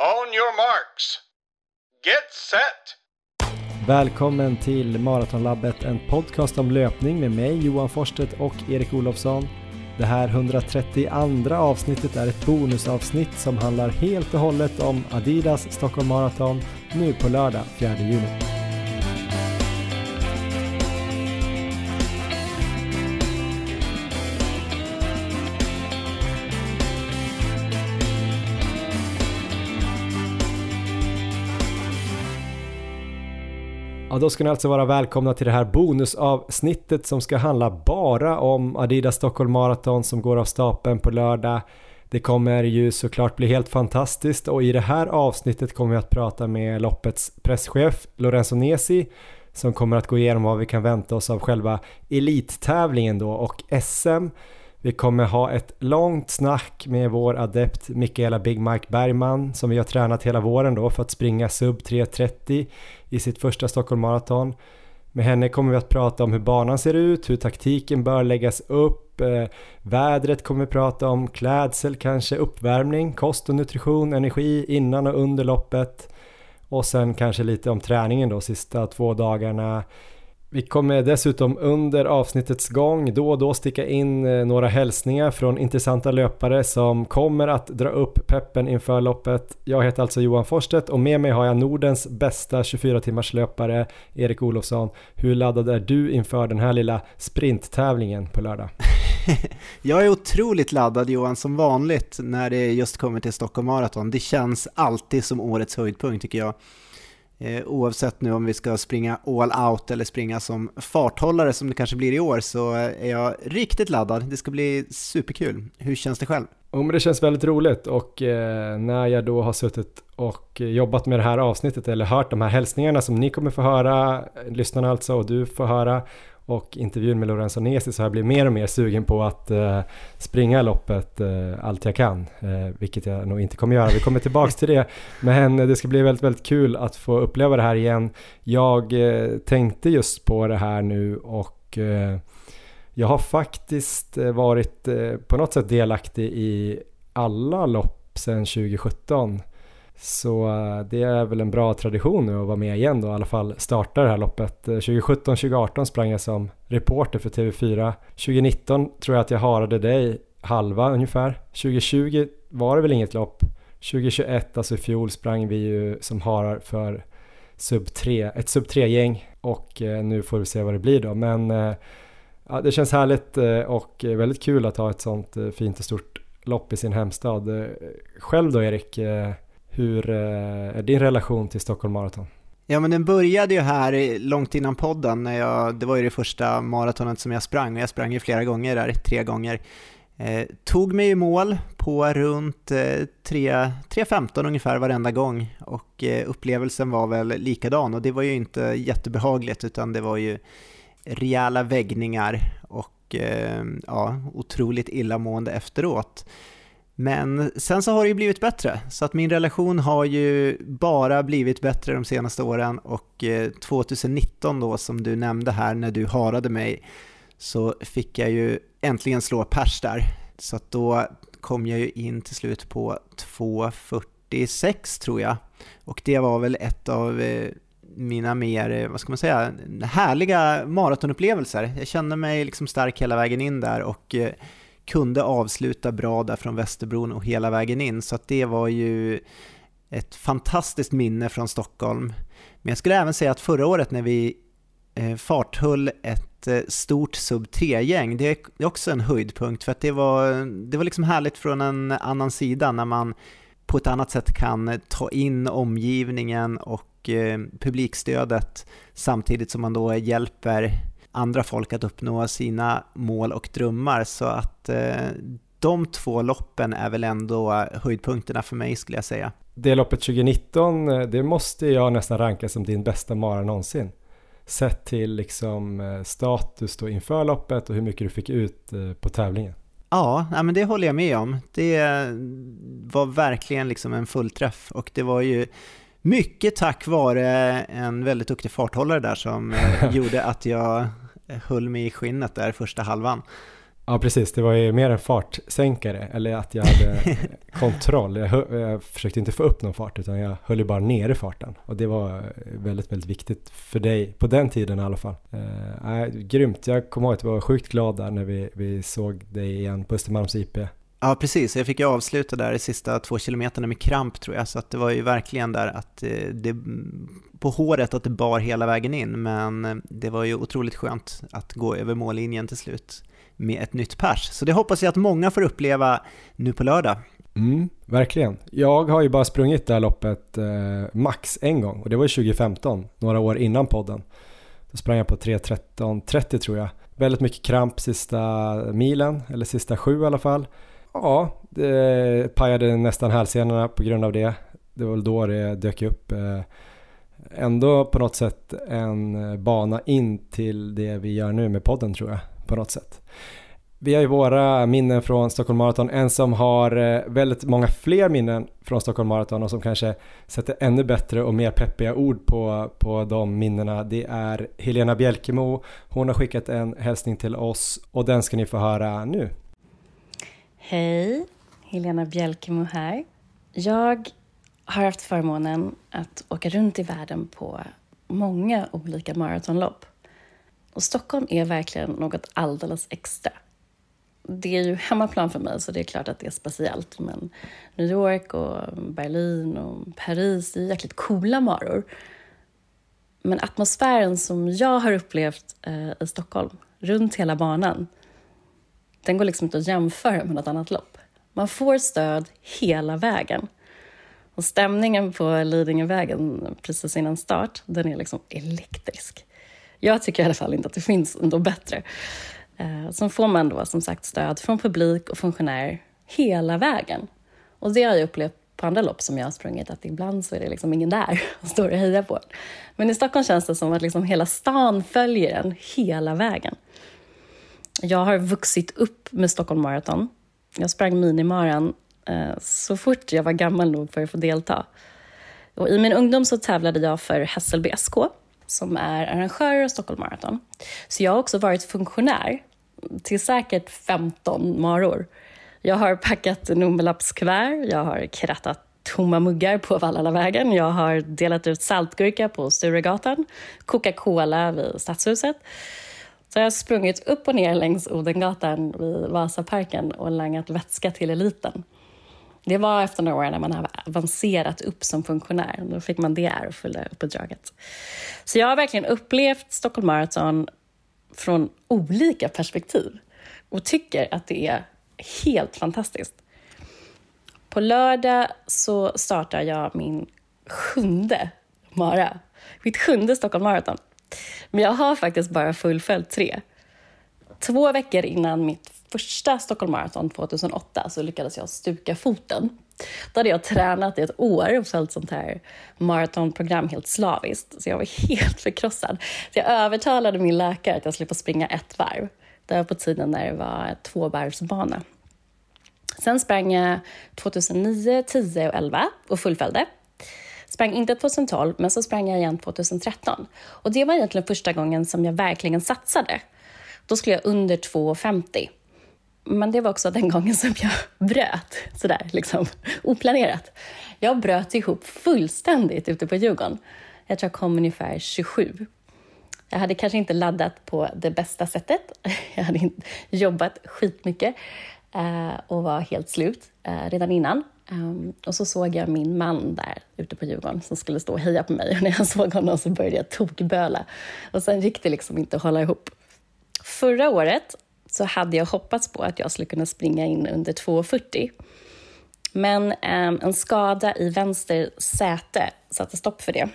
On your marks. Get set! Välkommen till Maratonlabbet, en podcast om löpning med mig Johan Forsstedt och Erik Olofsson. Det här 132 avsnittet är ett bonusavsnitt som handlar helt och hållet om Adidas Stockholm Marathon nu på lördag 4 juni. Då ska ni alltså vara välkomna till det här bonusavsnittet som ska handla bara om Adidas Stockholm Marathon som går av stapeln på lördag. Det kommer ju såklart bli helt fantastiskt och i det här avsnittet kommer vi att prata med loppets presschef Lorenzo Nesi som kommer att gå igenom vad vi kan vänta oss av själva elittävlingen då och SM. Vi kommer ha ett långt snack med vår adept Mikaela Big Mike Bergman som vi har tränat hela våren då för att springa sub 3.30 i sitt första Stockholm Marathon. Med henne kommer vi att prata om hur banan ser ut, hur taktiken bör läggas upp, eh, vädret kommer vi prata om, klädsel kanske, uppvärmning, kost och nutrition, energi innan och under loppet och sen kanske lite om träningen då sista två dagarna vi kommer dessutom under avsnittets gång då och då sticka in eh, några hälsningar från intressanta löpare som kommer att dra upp peppen inför loppet. Jag heter alltså Johan Forsstedt och med mig har jag Nordens bästa 24 timmars löpare Erik Olofsson. Hur laddad är du inför den här lilla sprinttävlingen på lördag? Jag är otroligt laddad Johan, som vanligt när det just kommer till Stockholm Marathon. Det känns alltid som årets höjdpunkt tycker jag. Eh, oavsett nu om vi ska springa all out eller springa som farthållare som det kanske blir i år så är jag riktigt laddad. Det ska bli superkul. Hur känns det själv? Jo, men det känns väldigt roligt och eh, när jag då har suttit och jobbat med det här avsnittet eller hört de här hälsningarna som ni kommer få höra, lyssnarna alltså och du får höra och intervjun med Lorenzo Nesi så har jag blivit mer och mer sugen på att uh, springa loppet uh, allt jag kan, uh, vilket jag nog inte kommer göra. Vi kommer tillbaks till det, men det ska bli väldigt, väldigt kul att få uppleva det här igen. Jag tänkte just på det här nu och jag har faktiskt varit på något sätt delaktig i alla lopp sedan 2017. Så eh, det är väl en bra tradition nu att vara med igen då, i alla fall starta det här loppet. Eh, 2017-2018 sprang jag som reporter för TV4. 2019 tror jag att jag harade dig halva ungefär. 2020 var det väl inget lopp. 2021, alltså i fjol, sprang vi ju som harar för sub 3, ett sub 3-gäng och eh, nu får vi se vad det blir då. Men ja, det känns härligt och väldigt kul att ha ett sånt fint och stort lopp i sin hemstad. Själv då Erik, hur eh, är din relation till Stockholm Marathon? Ja men den började ju här långt innan podden, när jag, det var ju det första maratonet som jag sprang och jag sprang ju flera gånger där, tre gånger. Eh, tog mig i mål på runt eh, 3.15 ungefär varenda gång och eh, upplevelsen var väl likadan och det var ju inte jättebehagligt utan det var ju rejäla väggningar och eh, ja, otroligt illamående efteråt. Men sen så har det ju blivit bättre, så att min relation har ju bara blivit bättre de senaste åren och eh, 2019 då som du nämnde här när du harade mig så fick jag ju äntligen slå pers där. Så att då kom jag ju in till slut på 2.46 tror jag. Och det var väl ett av eh, mina mer, eh, vad ska man säga, härliga maratonupplevelser. Jag kände mig liksom stark hela vägen in där och kunde avsluta bra där från Västerbron och hela vägen in. Så att det var ju ett fantastiskt minne från Stockholm. Men jag skulle även säga att förra året när vi farthull farthöll ett eh, stort sub 3-gäng, det är också en höjdpunkt för att det var, det var liksom härligt från en annan sida när man på ett annat sätt kan eh, ta in omgivningen och publikstödet samtidigt som man då hjälper andra folk att uppnå sina mål och drömmar. Så att eh, de två loppen är väl ändå höjdpunkterna för mig skulle jag säga. Det loppet 2019, eh, det måste jag nästan ranka som din bästa mara någonsin. Sett till liksom eh, status då inför loppet och hur mycket du fick ut på tävlingen. Ja, men det håller jag med om. Det var verkligen liksom en fullträff och det var ju mycket tack vare en väldigt duktig farthållare där som gjorde att jag höll mig i skinnet där första halvan. Ja, precis. Det var ju mer en fartsänkare, eller att jag hade kontroll. Jag, jag försökte inte få upp någon fart, utan jag höll ju bara nere farten. Och det var väldigt, väldigt viktigt för dig, på den tiden i alla fall. Eh, äh, grymt. Jag kommer ihåg att jag var sjukt glad där när vi, vi såg dig igen på Östermalms IP. Ja, precis. Jag fick ju avsluta där de sista två kilometerna med kramp tror jag, så att det var ju verkligen där att eh, det, på håret att det bar hela vägen in, men eh, det var ju otroligt skönt att gå över mållinjen till slut med ett nytt pers. Så det hoppas jag att många får uppleva nu på lördag. Mm, verkligen. Jag har ju bara sprungit det här loppet eh, max en gång och det var 2015, några år innan podden. Då sprang jag på 3.13.30 tror jag. Väldigt mycket kramp sista milen, eller sista sju i alla fall. Ja, det pajade nästan hälsenorna på grund av det. Det var väl då det dök upp. Eh, ändå på något sätt en eh, bana in till det vi gör nu med podden tror jag, på något sätt. Vi har ju våra minnen från Stockholm Marathon. En som har eh, väldigt många fler minnen från Stockholm Marathon och som kanske sätter ännu bättre och mer peppiga ord på, på de minnena. Det är Helena Bjälkemo. Hon har skickat en hälsning till oss och den ska ni få höra nu. Hej, Helena Bjälkemo här. Jag har haft förmånen att åka runt i världen på många olika maratonlopp. Och Stockholm är verkligen något alldeles extra. Det är ju hemmaplan för mig, så det är klart att det är speciellt. Men New York och Berlin och Paris, är jäkligt coola maror. Men atmosfären som jag har upplevt eh, i Stockholm, runt hela banan, den går liksom inte att jämföra med något annat lopp. Man får stöd hela vägen. Och stämningen på Lidingövägen precis innan start, den är liksom elektrisk. Jag tycker i alla fall inte att det finns något bättre. Eh, sen får man då som sagt stöd från publik och funktionärer hela vägen. Och det har jag upplevt på andra lopp som jag har sprungit, att ibland så är det liksom ingen där och står och hejar på en. Men i Stockholm känns det som att liksom hela stan följer en hela vägen. Jag har vuxit upp med Stockholm Marathon. Jag sprang minimaran eh, så fort jag var gammal nog för att få delta. Och I min ungdom så tävlade jag för Hässelby SK som är arrangörer av Stockholm Marathon. Så jag har också varit funktionär till säkert 15 maror. Jag har packat nummerlappskuvert, jag har krattat tomma muggar på Vallalavägen, jag har delat ut saltgurka på Sturegatan, Coca-Cola vid Stadshuset. Så jag har sprungit upp och ner längs Odengatan vid Vasaparken och langat vätska till eliten. Det var efter några år när man har avancerat upp som funktionär. Då fick man det ärofulla uppdraget. Så jag har verkligen upplevt Stockholm Marathon från olika perspektiv och tycker att det är helt fantastiskt. På lördag så startar jag min sjunde mara. Mitt sjunde Stockholm Marathon. Men jag har faktiskt bara fullföljt tre. Två veckor innan mitt första Stockholm Marathon 2008 så lyckades jag stuka foten. Då hade jag tränat i ett år och följt sånt här maratonprogram helt slaviskt. Så jag var helt förkrossad. Så jag övertalade min läkare att jag skulle få springa ett varv. Det var på tiden när det var tvåvarvsbana. Sen sprang jag 2009, 10 och 11 och fullföljde. Sprang inte 2012, men så sprang jag igen 2013. Och det var egentligen första gången som jag verkligen satsade. Då skulle jag under 2,50. Men det var också den gången som jag bröt, sådär liksom oplanerat. Jag bröt ihop fullständigt ute på Djurgården. Jag tror jag kom ungefär 27. Jag hade kanske inte laddat på det bästa sättet. Jag hade jobbat skitmycket eh, och var helt slut eh, redan innan. Um, och så såg jag min man där ute på Djurgården som skulle stå och heja på mig. Och när jag såg honom så började jag tokböla. Och sen gick det liksom inte att hålla ihop. Förra året så hade jag hoppats på att jag skulle kunna springa in under 2.40. Men um, en skada i vänster säte satte stopp för det.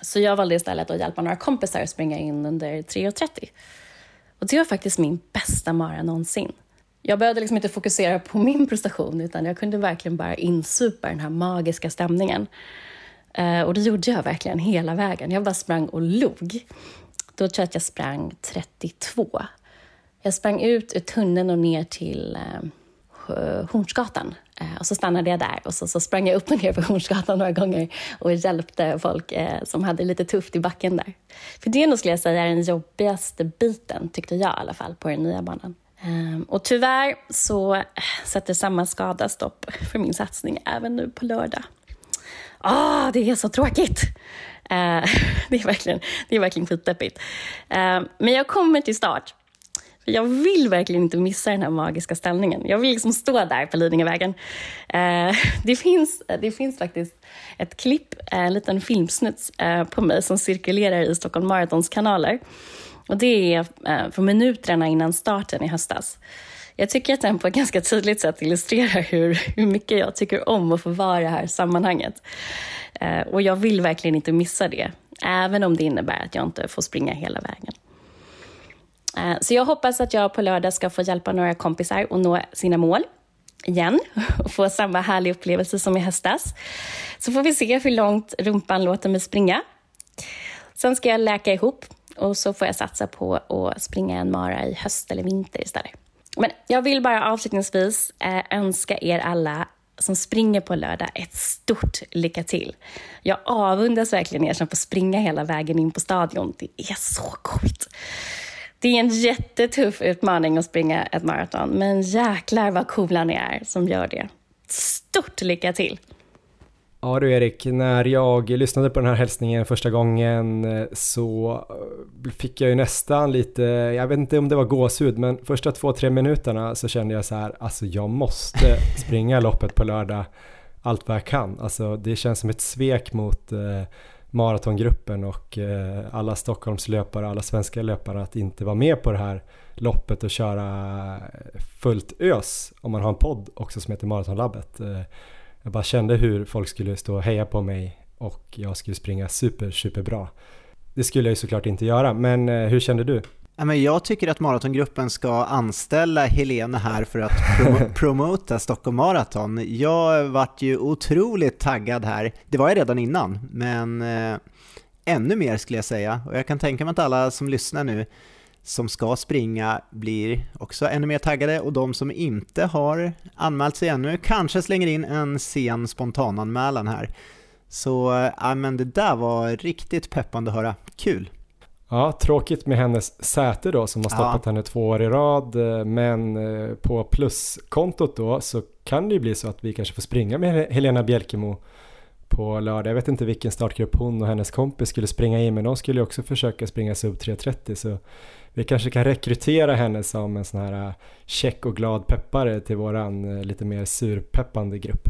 Så jag valde istället att hjälpa några kompisar att springa in under 3.30. Och det var faktiskt min bästa mara någonsin. Jag behövde liksom inte fokusera på min prestation utan jag kunde verkligen bara insupa den här magiska stämningen. Eh, och det gjorde jag verkligen hela vägen. Jag bara sprang och log. Då tror jag att jag sprang 32. Jag sprang ut ur tunneln och ner till eh, Hornsgatan. Eh, och så stannade jag där och så, så sprang jag upp och ner på Hornsgatan några gånger och hjälpte folk eh, som hade lite tufft i backen där. För det nog skulle jag säga är den jobbigaste biten, tyckte jag i alla fall, på den nya banan. Ehm, och tyvärr så eh, sätter samma skada stopp för min satsning även nu på lördag. Ah, det är så tråkigt! Eh, det, är verkligen, det är verkligen skitdeppigt. Ehm, men jag kommer till start. För jag vill verkligen inte missa den här magiska ställningen. Jag vill liksom stå där på Lidingövägen. Eh, det, finns, det finns faktiskt ett klipp, en liten filmsnutt eh, på mig som cirkulerar i Stockholm Marathons kanaler. Och det är eh, på minuterna innan starten i höstas. Jag tycker att den på ett ganska tydligt sätt illustrerar hur, hur mycket jag tycker om att få vara i det här sammanhanget. Eh, och jag vill verkligen inte missa det, även om det innebär att jag inte får springa hela vägen. Eh, så jag hoppas att jag på lördag ska få hjälpa några kompisar att nå sina mål igen och få samma härliga upplevelse som i höstas. Så får vi se hur långt rumpan låter mig springa. Sen ska jag läka ihop och så får jag satsa på att springa en mara i höst eller vinter istället. Men jag vill bara avslutningsvis eh, önska er alla som springer på lördag ett stort lycka till. Jag avundas verkligen er som får springa hela vägen in på stadion. Det är så coolt! Det är en jättetuff utmaning att springa ett maraton, men jäklar vad coola ni är som gör det. Stort lycka till! Ja du Erik, när jag lyssnade på den här hälsningen första gången eh, så eh, fick jag ju nästan lite, jag vet inte om det var gåshud, men första två, tre minuterna så kände jag så här, alltså jag måste springa loppet på lördag allt vad jag kan. Alltså det känns som ett svek mot eh, maratongruppen och eh, alla Stockholmslöpare, alla svenska löpare att inte vara med på det här loppet och köra fullt ös om man har en podd också som heter Maratonlabbet. Eh, jag bara kände hur folk skulle stå och heja på mig och jag skulle springa super, super bra. Det skulle jag ju såklart inte göra, men eh, hur kände du? Jag tycker att maratongruppen ska anställa Helena här för att prom promota Stockholm Marathon. Jag vart ju otroligt taggad här. Det var jag redan innan, men eh, ännu mer skulle jag säga. Och jag kan tänka mig att alla som lyssnar nu som ska springa blir också ännu mer taggade och de som inte har anmält sig ännu kanske slänger in en sen spontananmälan här. Så ja, men det där var riktigt peppande att höra. Kul! Ja, tråkigt med hennes säte då som har stoppat ja. henne två år i rad. Men eh, på pluskontot då så kan det ju bli så att vi kanske får springa med Helena Bjälkemo på lördag. Jag vet inte vilken startgrupp hon och hennes kompis skulle springa i men de skulle också försöka springa sub 3.30 så vi kanske kan rekrytera henne som en sån här äh, check och glad peppare till våran äh, lite mer surpeppande grupp.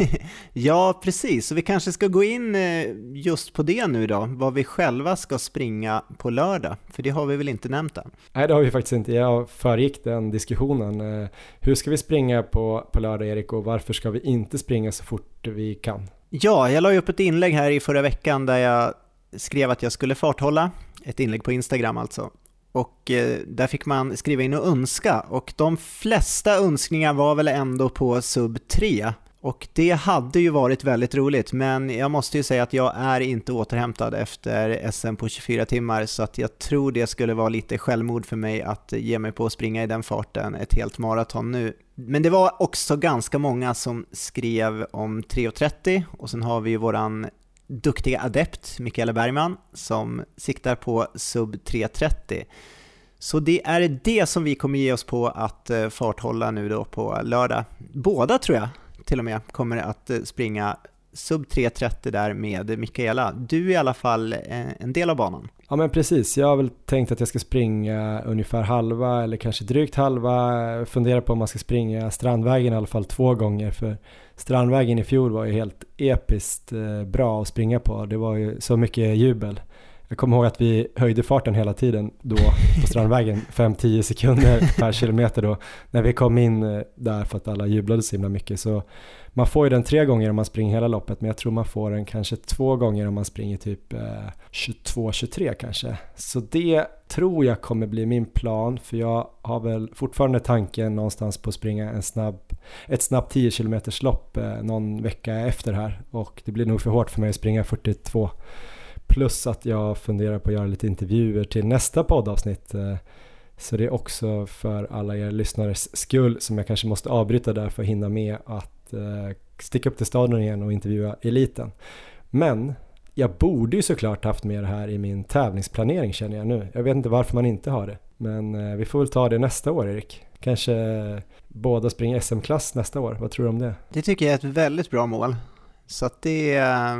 ja, precis. Så vi kanske ska gå in äh, just på det nu då, vad vi själva ska springa på lördag, för det har vi väl inte nämnt än? Nej, det har vi faktiskt inte. Jag föregick den diskussionen. Hur ska vi springa på, på lördag, Erik, och varför ska vi inte springa så fort vi kan? Ja, jag la ju upp ett inlägg här i förra veckan där jag skrev att jag skulle farthålla, ett inlägg på Instagram alltså. Och eh, där fick man skriva in och önska och de flesta önskningar var väl ändå på sub 3. Och det hade ju varit väldigt roligt, men jag måste ju säga att jag är inte återhämtad efter SM på 24 timmar, så att jag tror det skulle vara lite självmord för mig att ge mig på att springa i den farten ett helt maraton nu. Men det var också ganska många som skrev om 3.30 och sen har vi ju våran duktiga adept, Mikaela Bergman, som siktar på sub 3.30. Så det är det som vi kommer ge oss på att eh, farthålla nu då på lördag. Båda tror jag till och med kommer att eh, springa sub 3.30 där med Mikaela. Du är i alla fall eh, en del av banan. Ja men precis, jag har väl tänkt att jag ska springa ungefär halva eller kanske drygt halva. Fundera på om man ska springa Strandvägen i alla fall två gånger för Strandvägen i fjol var ju helt episkt eh, bra att springa på. Det var ju så mycket jubel. Jag kommer ihåg att vi höjde farten hela tiden då på Strandvägen, 5-10 sekunder per kilometer då, när vi kom in eh, där för att alla jublade så himla mycket. Så man får ju den tre gånger om man springer hela loppet, men jag tror man får den kanske två gånger om man springer typ eh, 22-23 kanske. Så det tror jag kommer bli min plan, för jag har väl fortfarande tanken någonstans på att springa en snabb, ett snabbt 10 km lopp eh, någon vecka efter här och det blir nog för hårt för mig att springa 42 Plus att jag funderar på att göra lite intervjuer till nästa poddavsnitt. Eh, så det är också för alla er lyssnares skull som jag kanske måste avbryta där för att hinna med att eh, sticka upp till staden igen och intervjua eliten. Men jag borde ju såklart haft med det här i min tävlingsplanering känner jag nu. Jag vet inte varför man inte har det. Men eh, vi får väl ta det nästa år Erik. Kanske båda springer SM-klass nästa år. Vad tror du om det? Det tycker jag är ett väldigt bra mål. Så att det, eh,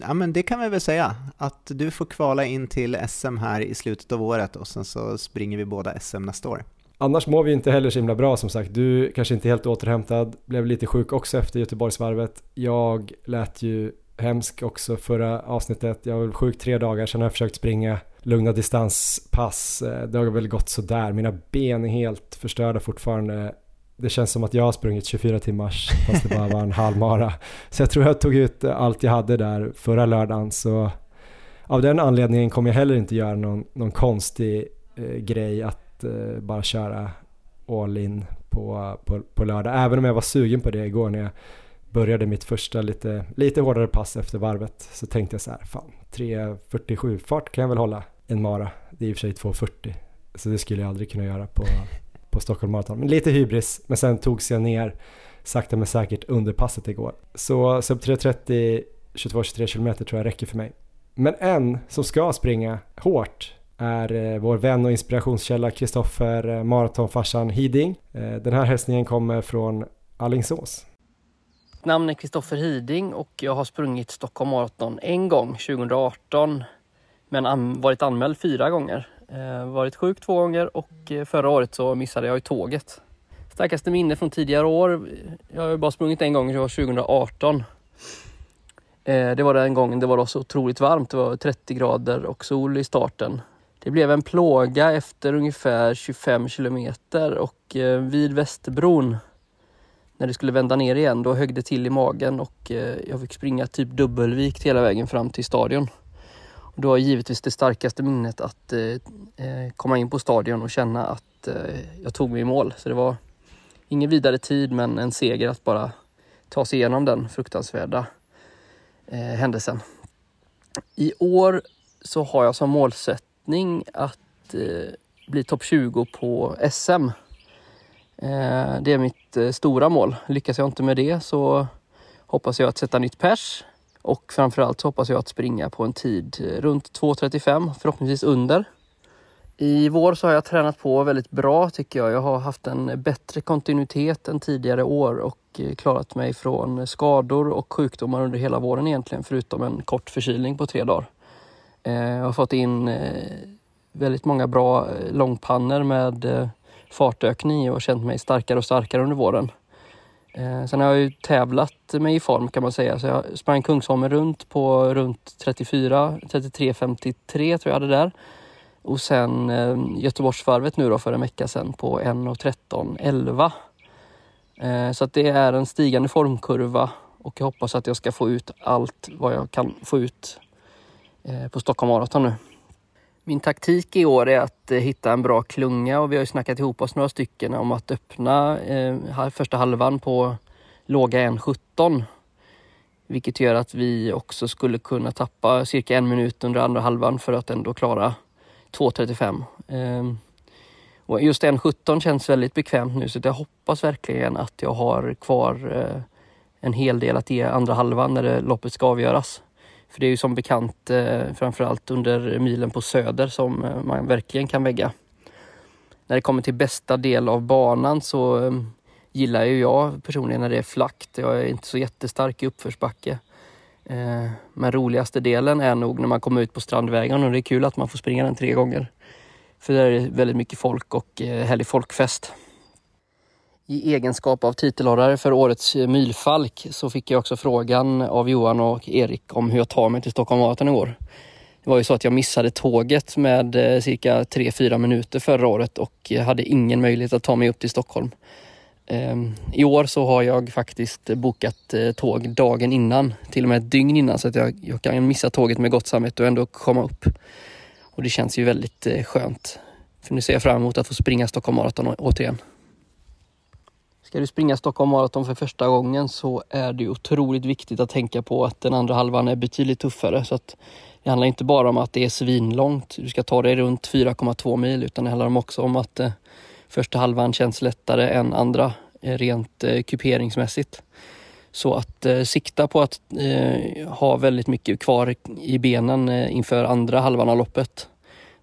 ja men det kan vi väl säga, att du får kvala in till SM här i slutet av året och sen så springer vi båda SM nästa år. Annars mår vi inte heller så himla bra som sagt. Du kanske inte helt återhämtad, blev lite sjuk också efter Göteborgsvarvet. Jag lät ju hemsk också förra avsnittet. Jag var sjuk tre dagar, sen har jag försökt springa lugna distanspass. Eh, det har väl gått sådär. Mina ben är helt förstörda fortfarande. Det känns som att jag har sprungit 24 timmars fast det bara var en halvmara. Så jag tror jag tog ut allt jag hade där förra lördagen. Så av den anledningen kommer jag heller inte göra någon, någon konstig eh, grej att eh, bara köra all in på, på, på lördag. Även om jag var sugen på det igår när jag började mitt första lite, lite hårdare pass efter varvet så tänkte jag så här, fan 3.47 fart kan jag väl hålla en mara. Det är i och för sig 2.40 så det skulle jag aldrig kunna göra på, på Stockholm Marathon. Men lite hybris, men sen togs jag ner sakta men säkert under passet igår. Så sub 3.30 22-23 km tror jag räcker för mig. Men en som ska springa hårt är eh, vår vän och inspirationskälla Kristoffer eh, Maratonfarsan Hiding. Eh, den här hälsningen kommer från Allingsås. Mitt namn är Kristoffer Hiding och jag har sprungit Stockholm Marathon en gång 2018 men varit anmäld fyra gånger. Eh, varit sjuk två gånger och eh, förra året så missade jag ju tåget. Starkaste minne från tidigare år, eh, jag har ju bara sprungit en gång, det var 2018. Eh, det var den gången det var så otroligt varmt, det var 30 grader och sol i starten. Det blev en plåga efter ungefär 25 kilometer och eh, vid Västerbron när det skulle vända ner igen, då högg det till i magen och eh, jag fick springa typ dubbelvikt hela vägen fram till stadion. Och då har givetvis det starkaste minnet att eh, eh, komma in på stadion och känna att eh, jag tog mig i mål. Så det var ingen vidare tid men en seger att bara ta sig igenom den fruktansvärda eh, händelsen. I år så har jag som målsättning att bli topp 20 på SM Eh, det är mitt eh, stora mål. Lyckas jag inte med det så hoppas jag att sätta nytt pers och framförallt så hoppas jag att springa på en tid eh, runt 2.35, förhoppningsvis under. I vår så har jag tränat på väldigt bra tycker jag. Jag har haft en bättre kontinuitet än tidigare år och eh, klarat mig från skador och sjukdomar under hela våren egentligen förutom en kort förkylning på tre dagar. Eh, jag har fått in väldigt många bra långpannor med fartökning och känt mig starkare och starkare under våren. Eh, sen har jag ju tävlat mig i form kan man säga. Så jag sprang Kungsholmen runt på runt 34, 33, 53 tror jag hade där. Och sen eh, Göteborgsvarvet nu då för en vecka sedan på 1.13.11. Eh, så att det är en stigande formkurva och jag hoppas att jag ska få ut allt vad jag kan få ut eh, på Stockholm Marathon nu. Min taktik i år är att eh, hitta en bra klunga och vi har ju snackat ihop oss några stycken om att öppna eh, första halvan på låga 1.17. Vilket gör att vi också skulle kunna tappa cirka en minut under andra halvan för att ändå klara 2.35. Eh, och just 1.17 känns väldigt bekvämt nu så jag hoppas verkligen att jag har kvar eh, en hel del att ge andra halvan när det, loppet ska avgöras. För det är ju som bekant eh, framförallt under milen på Söder som eh, man verkligen kan vägga. När det kommer till bästa del av banan så eh, gillar ju jag personligen när det är flackt. Jag är inte så jättestark i uppförsbacke. Eh, men roligaste delen är nog när man kommer ut på Strandvägen och det är kul att man får springa den tre gånger. För där är det väldigt mycket folk och eh, härlig folkfest i egenskap av titelhållare för årets mylfalk så fick jag också frågan av Johan och Erik om hur jag tar mig till Stockholm Marathon igår. Det var ju så att jag missade tåget med eh, cirka 3-4 minuter förra året och hade ingen möjlighet att ta mig upp till Stockholm. Ehm, I år så har jag faktiskt bokat eh, tåg dagen innan, till och med ett dygn innan så att jag, jag kan missa tåget med gott samvete och ändå komma upp. Och det känns ju väldigt eh, skönt. För nu ser jag fram emot att få springa Stockholm Marathon återigen. Ska du springa Stockholm Marathon för första gången så är det otroligt viktigt att tänka på att den andra halvan är betydligt tuffare. Så att det handlar inte bara om att det är svinlångt, du ska ta dig runt 4,2 mil, utan det handlar också om att eh, första halvan känns lättare än andra eh, rent eh, kuperingsmässigt. Så att eh, sikta på att eh, ha väldigt mycket kvar i benen eh, inför andra halvan av loppet.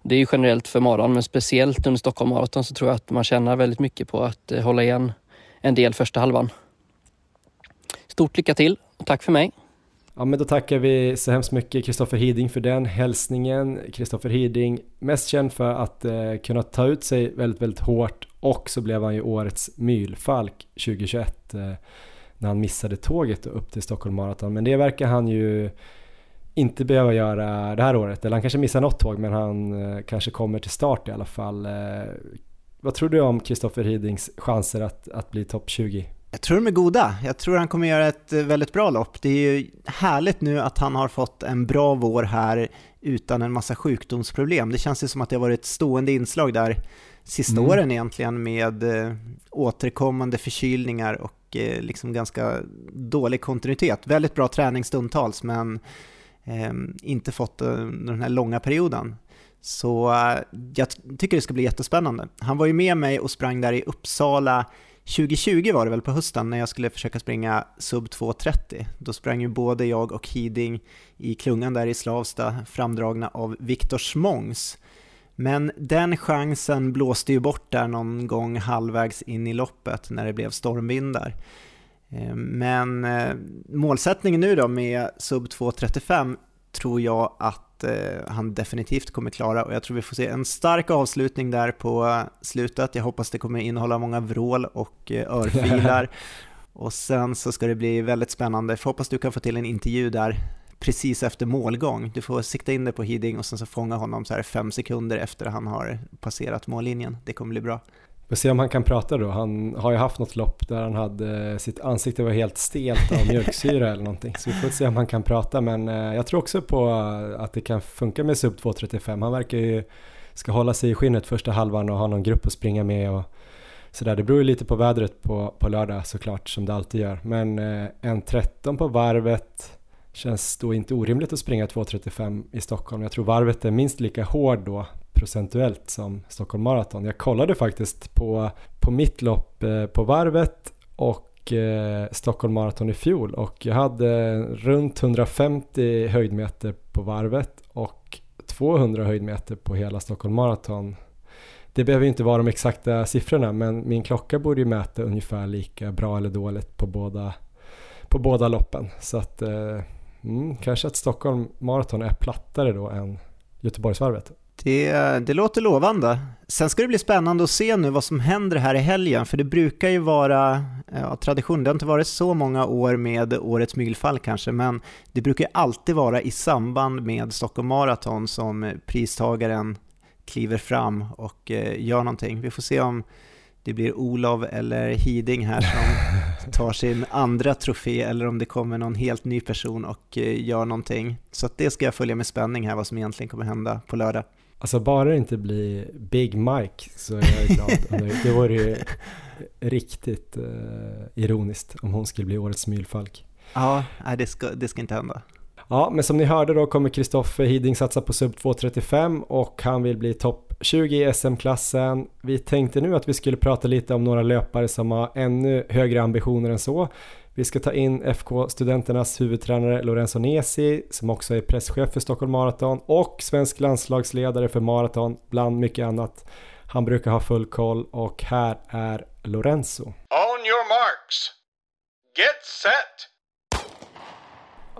Det är ju generellt för maran men speciellt under Stockholm Marathon så tror jag att man tjänar väldigt mycket på att eh, hålla igen en del första halvan. Stort lycka till och tack för mig. Ja, men då tackar vi så hemskt mycket Kristoffer Hiding för den hälsningen. Kristoffer Hiding, mest känd för att eh, kunna ta ut sig väldigt, väldigt hårt och så blev han ju årets mylfalk 2021 eh, när han missade tåget upp till Stockholm Marathon. Men det verkar han ju inte behöva göra det här året. Eller han kanske missar något tåg men han eh, kanske kommer till start i alla fall. Eh, vad tror du om Kristoffer Hidings chanser att, att bli topp 20? Jag tror de är goda. Jag tror han kommer göra ett eh, väldigt bra lopp. Det är ju härligt nu att han har fått en bra vår här utan en massa sjukdomsproblem. Det känns ju som att det har varit ett stående inslag där sista mm. åren egentligen med eh, återkommande förkylningar och eh, liksom ganska dålig kontinuitet. Väldigt bra träning stundtals men eh, inte fått den här långa perioden. Så eh, jag tycker det ska bli jättespännande. Han var ju med mig och sprang där i Uppsala 2020 var det väl på hösten när jag skulle försöka springa sub 2.30. Då sprang ju både jag och Hiding i klungan där i Slavsta framdragna av Viktor Smångs. Men den chansen blåste ju bort där någon gång halvvägs in i loppet när det blev stormvindar. Eh, men eh, målsättningen nu då med sub 2.35 tror jag att eh, han definitivt kommer klara och jag tror vi får se en stark avslutning där på slutet. Jag hoppas det kommer innehålla många vrål och eh, örfilar. och sen så ska det bli väldigt spännande. Jag hoppas du kan få till en intervju där precis efter målgång. Du får sikta in dig på Hiding och sen så fånga honom så här fem sekunder efter han har passerat mållinjen. Det kommer bli bra. Vi får se om han kan prata då. Han har ju haft något lopp där han hade, sitt ansikte var helt stelt av mjölksyra eller någonting. Så vi får se om han kan prata. Men eh, jag tror också på att det kan funka med sub 2.35. Han verkar ju ska hålla sig i skinnet första halvan och ha någon grupp att springa med och sådär. Det beror ju lite på vädret på, på lördag såklart som det alltid gör. Men eh, en 13 på varvet känns då inte orimligt att springa 2.35 i Stockholm. Jag tror varvet är minst lika hård då procentuellt som Stockholm Marathon. Jag kollade faktiskt på, på mitt lopp eh, på varvet och eh, Stockholm Marathon i fjol och jag hade runt 150 höjdmeter på varvet och 200 höjdmeter på hela Stockholm Marathon. Det behöver inte vara de exakta siffrorna men min klocka borde ju mäta ungefär lika bra eller dåligt på båda, på båda loppen. Så att eh, mm, kanske att Stockholm Marathon är plattare då än Göteborgsvarvet. Det, det låter lovande. Sen ska det bli spännande att se nu vad som händer här i helgen, för det brukar ju vara ja, tradition. Det har inte varit så många år med årets mygelfall kanske, men det brukar alltid vara i samband med Stockholm Marathon som pristagaren kliver fram och eh, gör någonting. Vi får se om det blir Olof eller Hiding här som tar sin andra trofé eller om det kommer någon helt ny person och eh, gör någonting. Så det ska jag följa med spänning här vad som egentligen kommer hända på lördag. Alltså bara det inte blir Big Mike så är jag glad. det vore ju riktigt uh, ironiskt om hon skulle bli årets mylfalk. Ja, det, ska, det ska inte hända. Ja, men som ni hörde då kommer Kristoffer Hiding satsa på sub 2.35 och han vill bli topp 20 i SM-klassen. Vi tänkte nu att vi skulle prata lite om några löpare som har ännu högre ambitioner än så. Vi ska ta in FK-studenternas huvudtränare Lorenzo Nesi som också är presschef för Stockholm Marathon och svensk landslagsledare för maraton bland mycket annat. Han brukar ha full koll och här är Lorenzo. On your marks. Get set.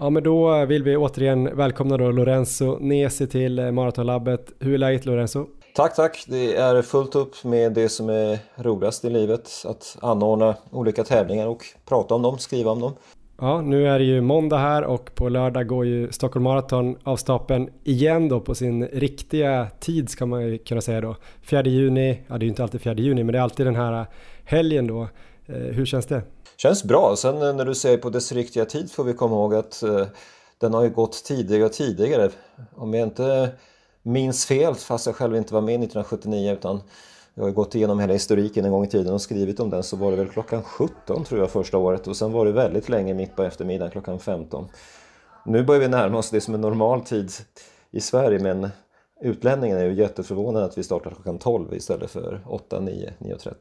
Ja men då vill vi återigen välkomna då Lorenzo Nesi till Maratonlabbet. Hur är läget Lorenzo? Tack, tack. Det är fullt upp med det som är roligast i livet. Att anordna olika tävlingar och prata om dem, skriva om dem. Ja, nu är det ju måndag här och på lördag går ju Stockholm Marathon av stapeln igen då på sin riktiga tid ska man ju kunna säga då. 4 juni, ja det är ju inte alltid 4 juni men det är alltid den här helgen då. Eh, hur känns det? Känns bra. Sen eh, när du säger på dess riktiga tid får vi komma ihåg att eh, den har ju gått tidigare och tidigare. Om jag inte minns fel, fast jag själv inte var med 1979 utan jag har gått igenom hela historiken en gång i tiden och skrivit om den så var det väl klockan 17 tror jag första året och sen var det väldigt länge mitt på eftermiddagen klockan 15. Nu börjar vi närma oss det som är normal tid i Sverige men utlänningen är ju jätteförvånad att vi startar klockan 12 istället för 8, 9, 9.30.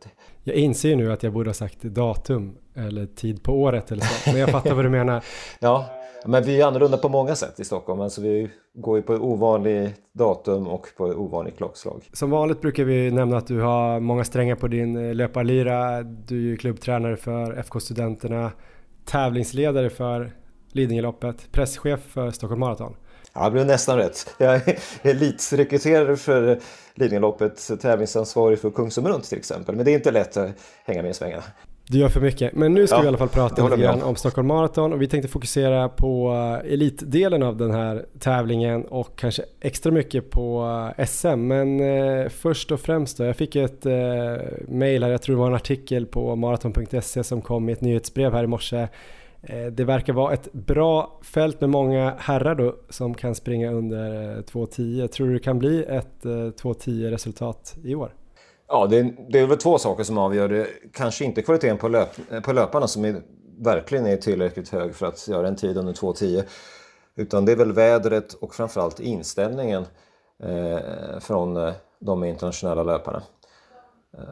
Jag inser ju nu att jag borde ha sagt datum eller tid på året eller så, men jag fattar vad du menar. Ja, men vi är annorlunda på många sätt i Stockholm. Alltså vi går ju på ovanlig datum och på ovanlig klockslag. Som vanligt brukar vi nämna att du har många strängar på din eh, löparlyra. Du är ju klubbtränare för FK Studenterna, tävlingsledare för Lidingöloppet, presschef för Stockholm Marathon. Ja, det blev nästan rätt. Jag är elitrekryterare för Lidingöloppet, tävlingsansvarig för Kungsholm runt till exempel. Men det är inte lätt att hänga med i svängarna. Du gör för mycket. Men nu ska Ja, vi i alla fall prata lite grann om Stockholm Marathon och vi tänkte fokusera på eh, elitdelen av den här tävlingen och kanske extra mycket på eh, SM. Men eh, först och främst då, jag fick ett eh, mail här, jag tror det var en artikel på maraton.se som kom i ett nyhetsbrev här i morse. Eh, det verkar vara ett bra fält med många herrar då som kan springa under eh, 2.10. Tror du det kan bli ett eh, 2.10 resultat i år? Ja, det är, det är väl två saker som avgör det. Kanske inte kvaliteten på, löp, på löparna som är, verkligen är tillräckligt hög för att göra en tid under 2.10. Utan det är väl vädret och framförallt inställningen eh, från de internationella löparna. Eh,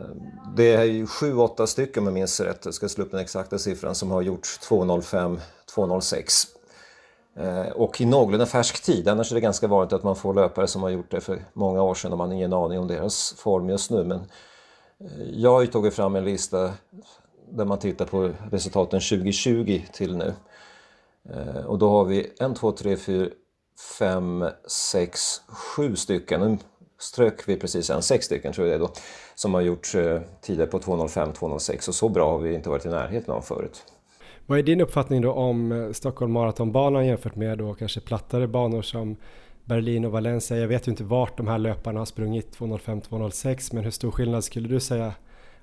det är ju 7-8 stycken om jag minns rätt, jag ska slå upp den exakta siffran, som har gjort 2.05, 2.06. Och i någorlunda färsk tid, annars är det ganska vanligt att man får löpare som har gjort det för många år sedan och man har ingen aning om deras form just nu. Men eh, jag har ju tagit fram en lista där man tittar på resultaten 2020 till nu. Eh, och då har vi 1, 2, 3, 4, 5, 6, 7 stycken. Strök vi precis en, sex stycken tror jag det är då, som har gjort eh, tider på 2.05, 2.06 och så bra har vi inte varit i närheten av förut. Vad är din uppfattning då om eh, Stockholm Marathonbanan jämfört med då kanske plattare banor som Berlin och Valencia? Jag vet ju inte vart de här löparna har sprungit 2.05-2.06 men hur stor skillnad skulle du säga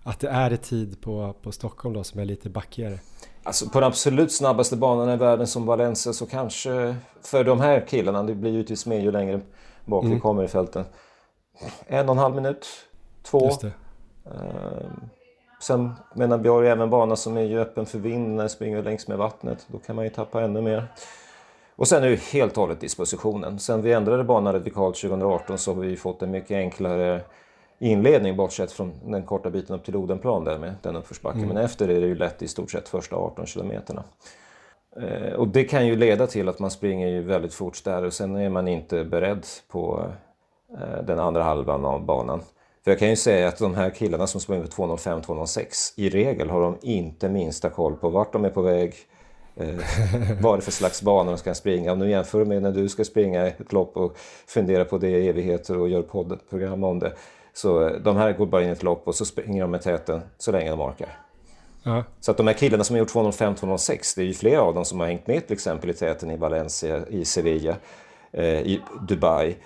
att det är i tid på, på Stockholm då som är lite backigare? Alltså på den absolut snabbaste banan i världen som Valencia så kanske för de här killarna, det blir givetvis mer ju längre bak vi Mm. kommer i fälten. En och en halv minut, två. Ehm, Sen menar vi har ju även bana som är öppen för vind när det springer längs med vattnet. Då kan man ju tappa ännu mer. Och sen är det helt och hållet dispositionen. Sen vi ändrade banan radikalt 2018 så har vi fått en mycket enklare inledning bortsett från den korta biten upp till Odenplan där med den uppförsbacken. Men efter är det ju lätt i stort sett första 18 kilometerna. Eh, Och det kan ju leda till att man springer ju väldigt fort där och sen är man inte beredd på den andra halvan av banan. För jag kan ju säga att de här killarna som springer på 2.05-2.06 i regel har de inte minsta koll på vart de är på väg, eh, vad det är för slags bana de ska springa. Om du jämför med när du ska springa ett lopp och fundera på det i evigheter och gör poddprogram om det. Så eh, de här går bara in i ett lopp och så springer de med täten så länge de orkar. Ja. Så att de här killarna som har gjort 205-206, det är ju flera av dem som har hängt med till exempel i täten i Valencia, i Sevilla, eh, i Dubai,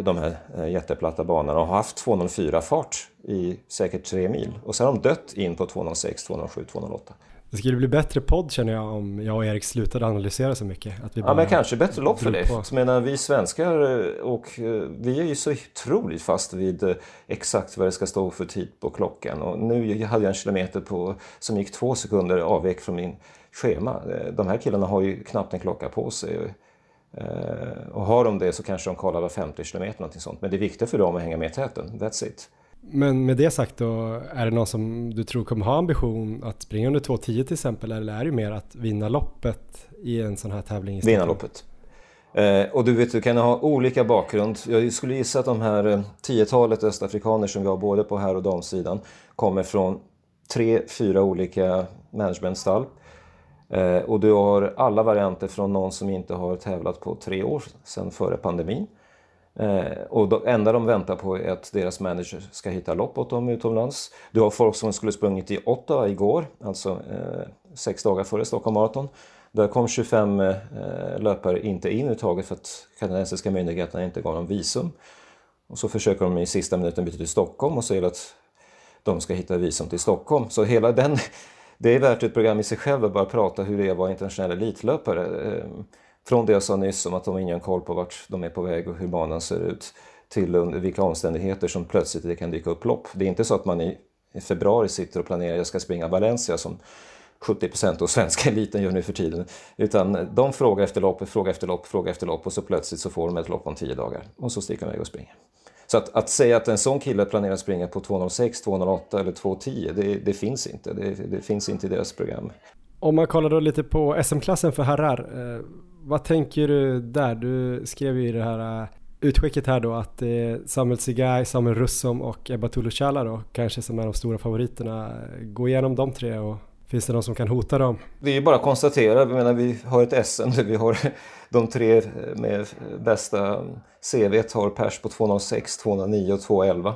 de här eh, jätteplatta banorna och har haft 204 fart i säkert tre mil. Och så har de dött in på 206, 207, 208. Det skulle bli bättre podd känner jag om jag och Erik slutade analysera så mycket. Att vi Ja men kanske bättre lopp för det. på. Så menar, vi svenskar eh, och eh, vi är ju så otroligt fast vid exakt vad det ska stå för tid på klockan. Och nu hade jag en kilometer på, som gick två sekunder avvek från min schema. De här killarna har ju knappt en klocka på sig. Eh, Och har de det så kanske de kollar var 50 kilometer någonting sånt. Men det är viktigt för dem att hänga med i täten. That's it. Men med det sagt då, är det någon som du tror kommer ha ambition att springa under 2.10 till exempel? Eller är det mer att vinna loppet i en sån här tävling? vinna loppet. Eh, och du vet, du kan ha olika bakgrund. Jag skulle gissa att de här eh, tiotalet östafrikaner som vi har både på här och damsidan kommer från tre, fyra olika managementstall. Eh, och du har alla varianter från någon som inte har tävlat på tre år sedan före pandemin. Eh, och det enda de väntar på är att deras manager ska hitta lopp åt dem utomlands. Du har folk som skulle sprungit i Ottawa igår, alltså eh, sex dagar före Stockholm Marathon. Där kom 25 eh, löpare inte in överhuvudtaget för att kanadensiska myndigheterna inte gav dem visum. Och så försöker de i sista minuten byta till Stockholm och säger att de ska hitta visum till Stockholm. Så hela den, det är värt ett program i sig själv att bara prata hur det är att vara internationell elitlöpare. Eh, från det jag sa nyss om att de har ingen koll på vart de är på väg och hur banan ser ut till under vilka omständigheter som plötsligt det kan dyka upp lopp. Det är inte så att man i i februari sitter och planerar jag ska springa Valencia som 70 procent av svenska eliten gör nu för tiden. Utan de frågar efter lopp, frågar efter lopp, frågar efter lopp och så plötsligt så får de ett lopp om tio dagar och så sticker de iväg och springer. Så att, att säga att en sån kille planerar att springa på 2.06, 2.08 eller 2.10, det, det finns inte. Det, det, finns inte i deras program. Om man kollar då lite på SM-klassen för herrar, eh, vad tänker du där? Du skrev ju i det här eh, utskicket här då att det är Samuel Sigai, Samuel Russom och Ebba Tuluchala då kanske som är de stora favoriterna. Gå igenom de tre och finns det någon som kan hota dem? Det är ju bara att konstatera, vi menar vi har ett SM där vi har de tre med bästa CV har pers på 206, 209 och 211.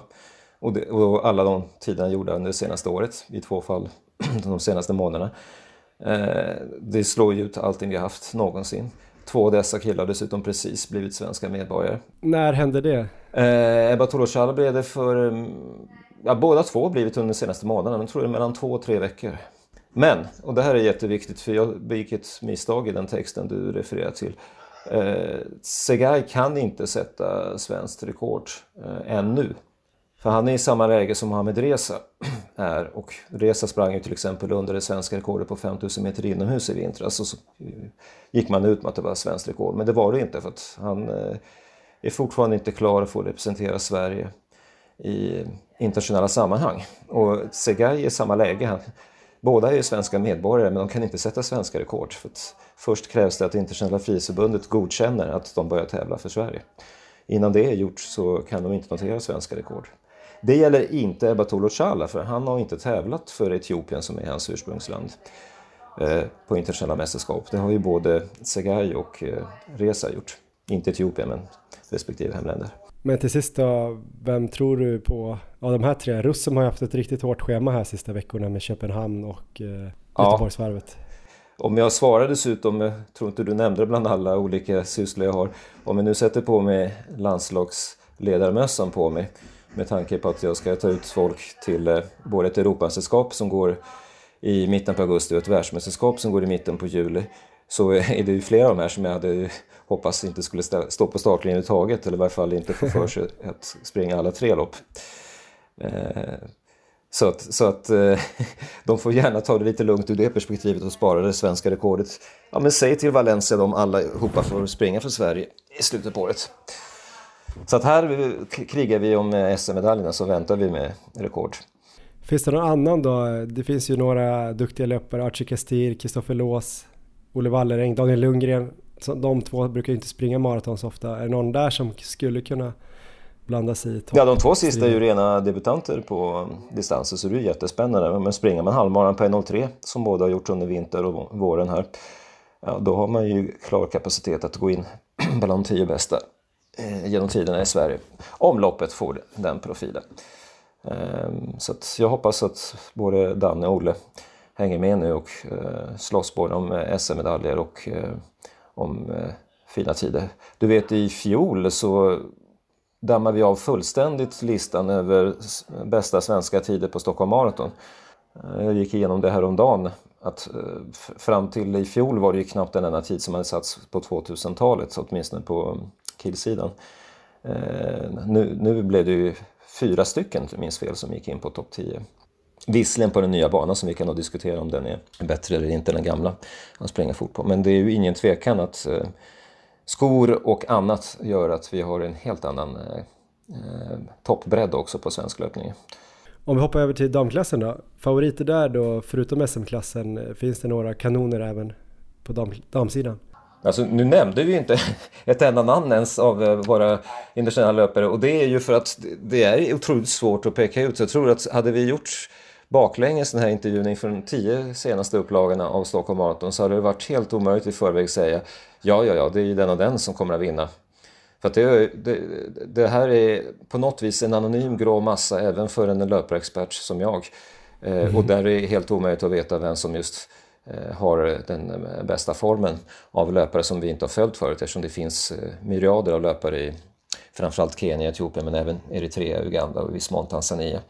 Och, det, och alla de tiderna gjorda under det senaste året, i två fall de senaste månaderna. Eh, det slår ju ut allting vi haft någonsin. Två av dessa killar har dessutom precis blivit svenska medborgare. När hände det? Eh, Ebba Toloshala blev det för... Mm, ja, båda två har blivit under de senaste månaderna, men tror det är mellan två och tre veckor. Men, och det här är jätteviktigt för jag begick ett misstag i den texten du refererar till. Eh, Segai kan inte sätta svenskt rekord eh, ännu. För han är i samma läge som Mohamed Reza är och Reza sprang ju till exempel under det svenska rekordet på 5000 meter inomhus i vintras och så gick man ut med att det var svenskt rekord men det var det inte för att han eh, är fortfarande inte klar att få representera Sverige i internationella sammanhang. Och Segai är i samma läge. Båda är ju svenska medborgare men de kan inte sätta svenska rekord. För först krävs det att Internationella Frihetsförbundet godkänner att de börjar tävla för Sverige. Innan det är gjort så kan de inte notera svenska rekord. Det gäller inte Ebba Chala för han har inte tävlat för Etiopien som är hans ursprungsland eh, på internationella mästerskap. Det har ju både Segai och eh, Reza gjort. Inte Etiopien men respektive hemländer. Men till sist då, vem tror du på av de här tre? Russum har ju haft ett riktigt hårt schema här sista veckorna med Köpenhamn och eh, Göteborgsvarvet. Ja. Om jag svarar dessutom, jag tror inte du nämnde det bland alla olika sysslor jag har, om jag nu sätter på mig landslagsledarmössan på mig med tanke på att jag ska ta ut folk till eh, både ett Europamästerskap som går i mitten på augusti och ett världsmästerskap som går i mitten på juli så är det ju flera av de här som jag hade hoppats inte skulle stå på startlinjen överhuvudtaget eller i varje fall inte få för sig att springa alla tre lopp. Eh, så att, så att eh, de får gärna ta det lite lugnt ur det perspektivet och spara det svenska rekordet. Ja men säg till Valencia de allihopa får springa för Sverige i slutet på året. Så att här krigar vi om eh, SM-medaljerna så väntar vi med rekord. Finns det någon annan då? Det finns ju några duktiga löpare, Archie Castir, Kristoffer Lås, Olle Walleräng, Daniel Lundgren. De två brukar ju inte springa maraton så ofta. Är det någon där som skulle kunna blanda sig i topp? Ja, de två sista är ju rena debutanter på distanser så det är jättespännande. Men springer man halvmaran på 1.03 som båda har gjort under vinter och våren här, ja, då har man ju klar kapacitet att gå in bland de tio bästa eh, genom tiderna i Sverige. Om loppet får den profilen. Ehm, så jag hoppas att både Danne och Olle hänger med nu och eh, slåss både om eh, SM-medaljer och om fina tider. Du vet i fjol så dammar vi av fullständigt listan över bästa svenska tider på Stockholm Marathon. Eh, jag gick igenom det här om dagen att eh, fram till i fjol var det ju knappt en enda tid som hade satts på 2000-talet, åtminstone på mm, killsidan. Eh, nu, nu blev det ju fyra stycken, om jag minns fel, som gick in på topp 10. Visserligen på den nya banan som vi kan då diskutera om den är bättre eller inte, den gamla att springa fort på. Men det är ju ingen tvekan att eh, skor och annat gör att vi har en helt annan eh, eh toppbredd också på svensk löpning. Om vi hoppar över till damklassen då. Favoriter där då, förutom SM-klassen, finns det några kanoner även på dam, damsidan? Alltså, nu nämnde vi inte ett enda namn ens av eh, våra internationella löpare och det är ju för att det är otroligt svårt att peka ut. Så jag tror att hade vi gjort baklänges den här intervjun inför de tio senaste upplagorna av Stockholm Marathon så hade det varit helt omöjligt i förväg att säga ja, ja, ja, det är ju den och den som kommer att vinna. För att det, det, det, här är på något vis en anonym grå massa även för en löparexpert som jag. Mm. och där är det helt omöjligt att veta vem som just eh, har den bästa formen av löpare som vi inte har följt förut eftersom det finns eh, myriader av löpare i framförallt Kenya, Etiopien men även Eritrea, Uganda och i viss mån Tanzania.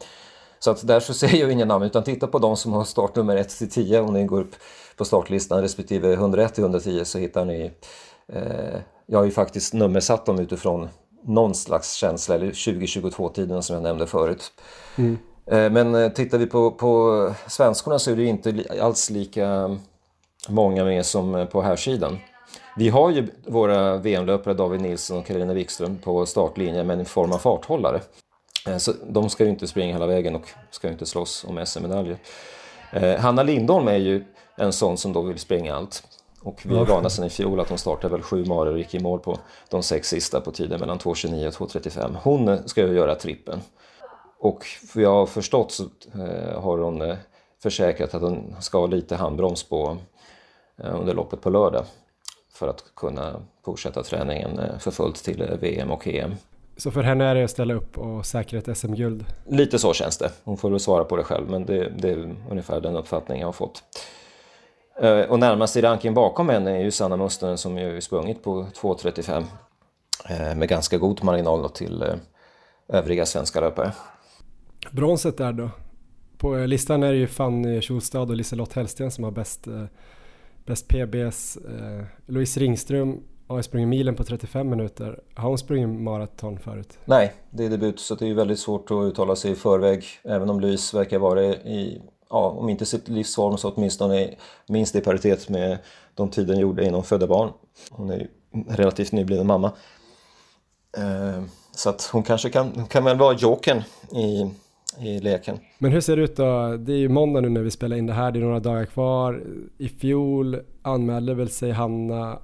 Så att därför säger jag inga namn utan titta på de som har startnummer 1 till 10 om ni går upp på startlistan respektive 101 till 110 så hittar ni eh, Jag har ju faktiskt nummersatt dem utifrån någon slags känsla eller 2022-tiden som jag nämnde förut. Mm. Eh, men eh, tittar vi på, på svenskorna så är det inte alls lika många med som på här sidan. Vi har ju våra VM-löpare David Nilsson och Karolina Wikström på startlinjen men i form av farthållare. Så de ska ju inte springa hela vägen och ska ju inte slåss om SM-medaljer. Hanna Lindholm är ju en sån som då vill springa allt. Och vi är vana sedan i fjol att hon startade väl sju maror och gick i mål på de sex sista på tiden mellan 2.29 och 2.35. Hon ska ju göra trippen. Och för jag har förstått så eh, har hon eh, försäkrat att hon ska ha lite handbroms på eh, under loppet på lördag för att kunna fortsätta träningen eh, för fullt till eh, VM och EM. Så för henne är det att ställa upp och säkra ett SM-guld? Lite så känns det. Hon får väl svara på det själv men det, det är ungefär den uppfattning jag har fått. Eh, och närmast i ranking bakom henne är ju Sanna Mustonen som ju sprungit på 2.35 eh, med ganska god marginal till eh, övriga svenska löpare. Bronset där då? På listan är det ju Fanny Kjolstad och Liselott Hellsten som har bäst, bäst PBs. Louise Ringström har sprungit milen på 35 minuter. Har hon sprungit maraton förut? Nej, det är debut så det är väldigt svårt att uttala sig i förväg. Även om Louise verkar vara i ja, om inte sitt livsform så åtminstone minst i paritet med de tiden gjorde inom födda barn. Hon är ju relativt nybliven mamma. Eh, så att hon kanske kan, kan väl vara jokern i, i leken. Men hur ser det ut då? Det är ju måndag nu när vi spelar in det här, det är några dagar kvar. I fjol anmälde väl sig Hanna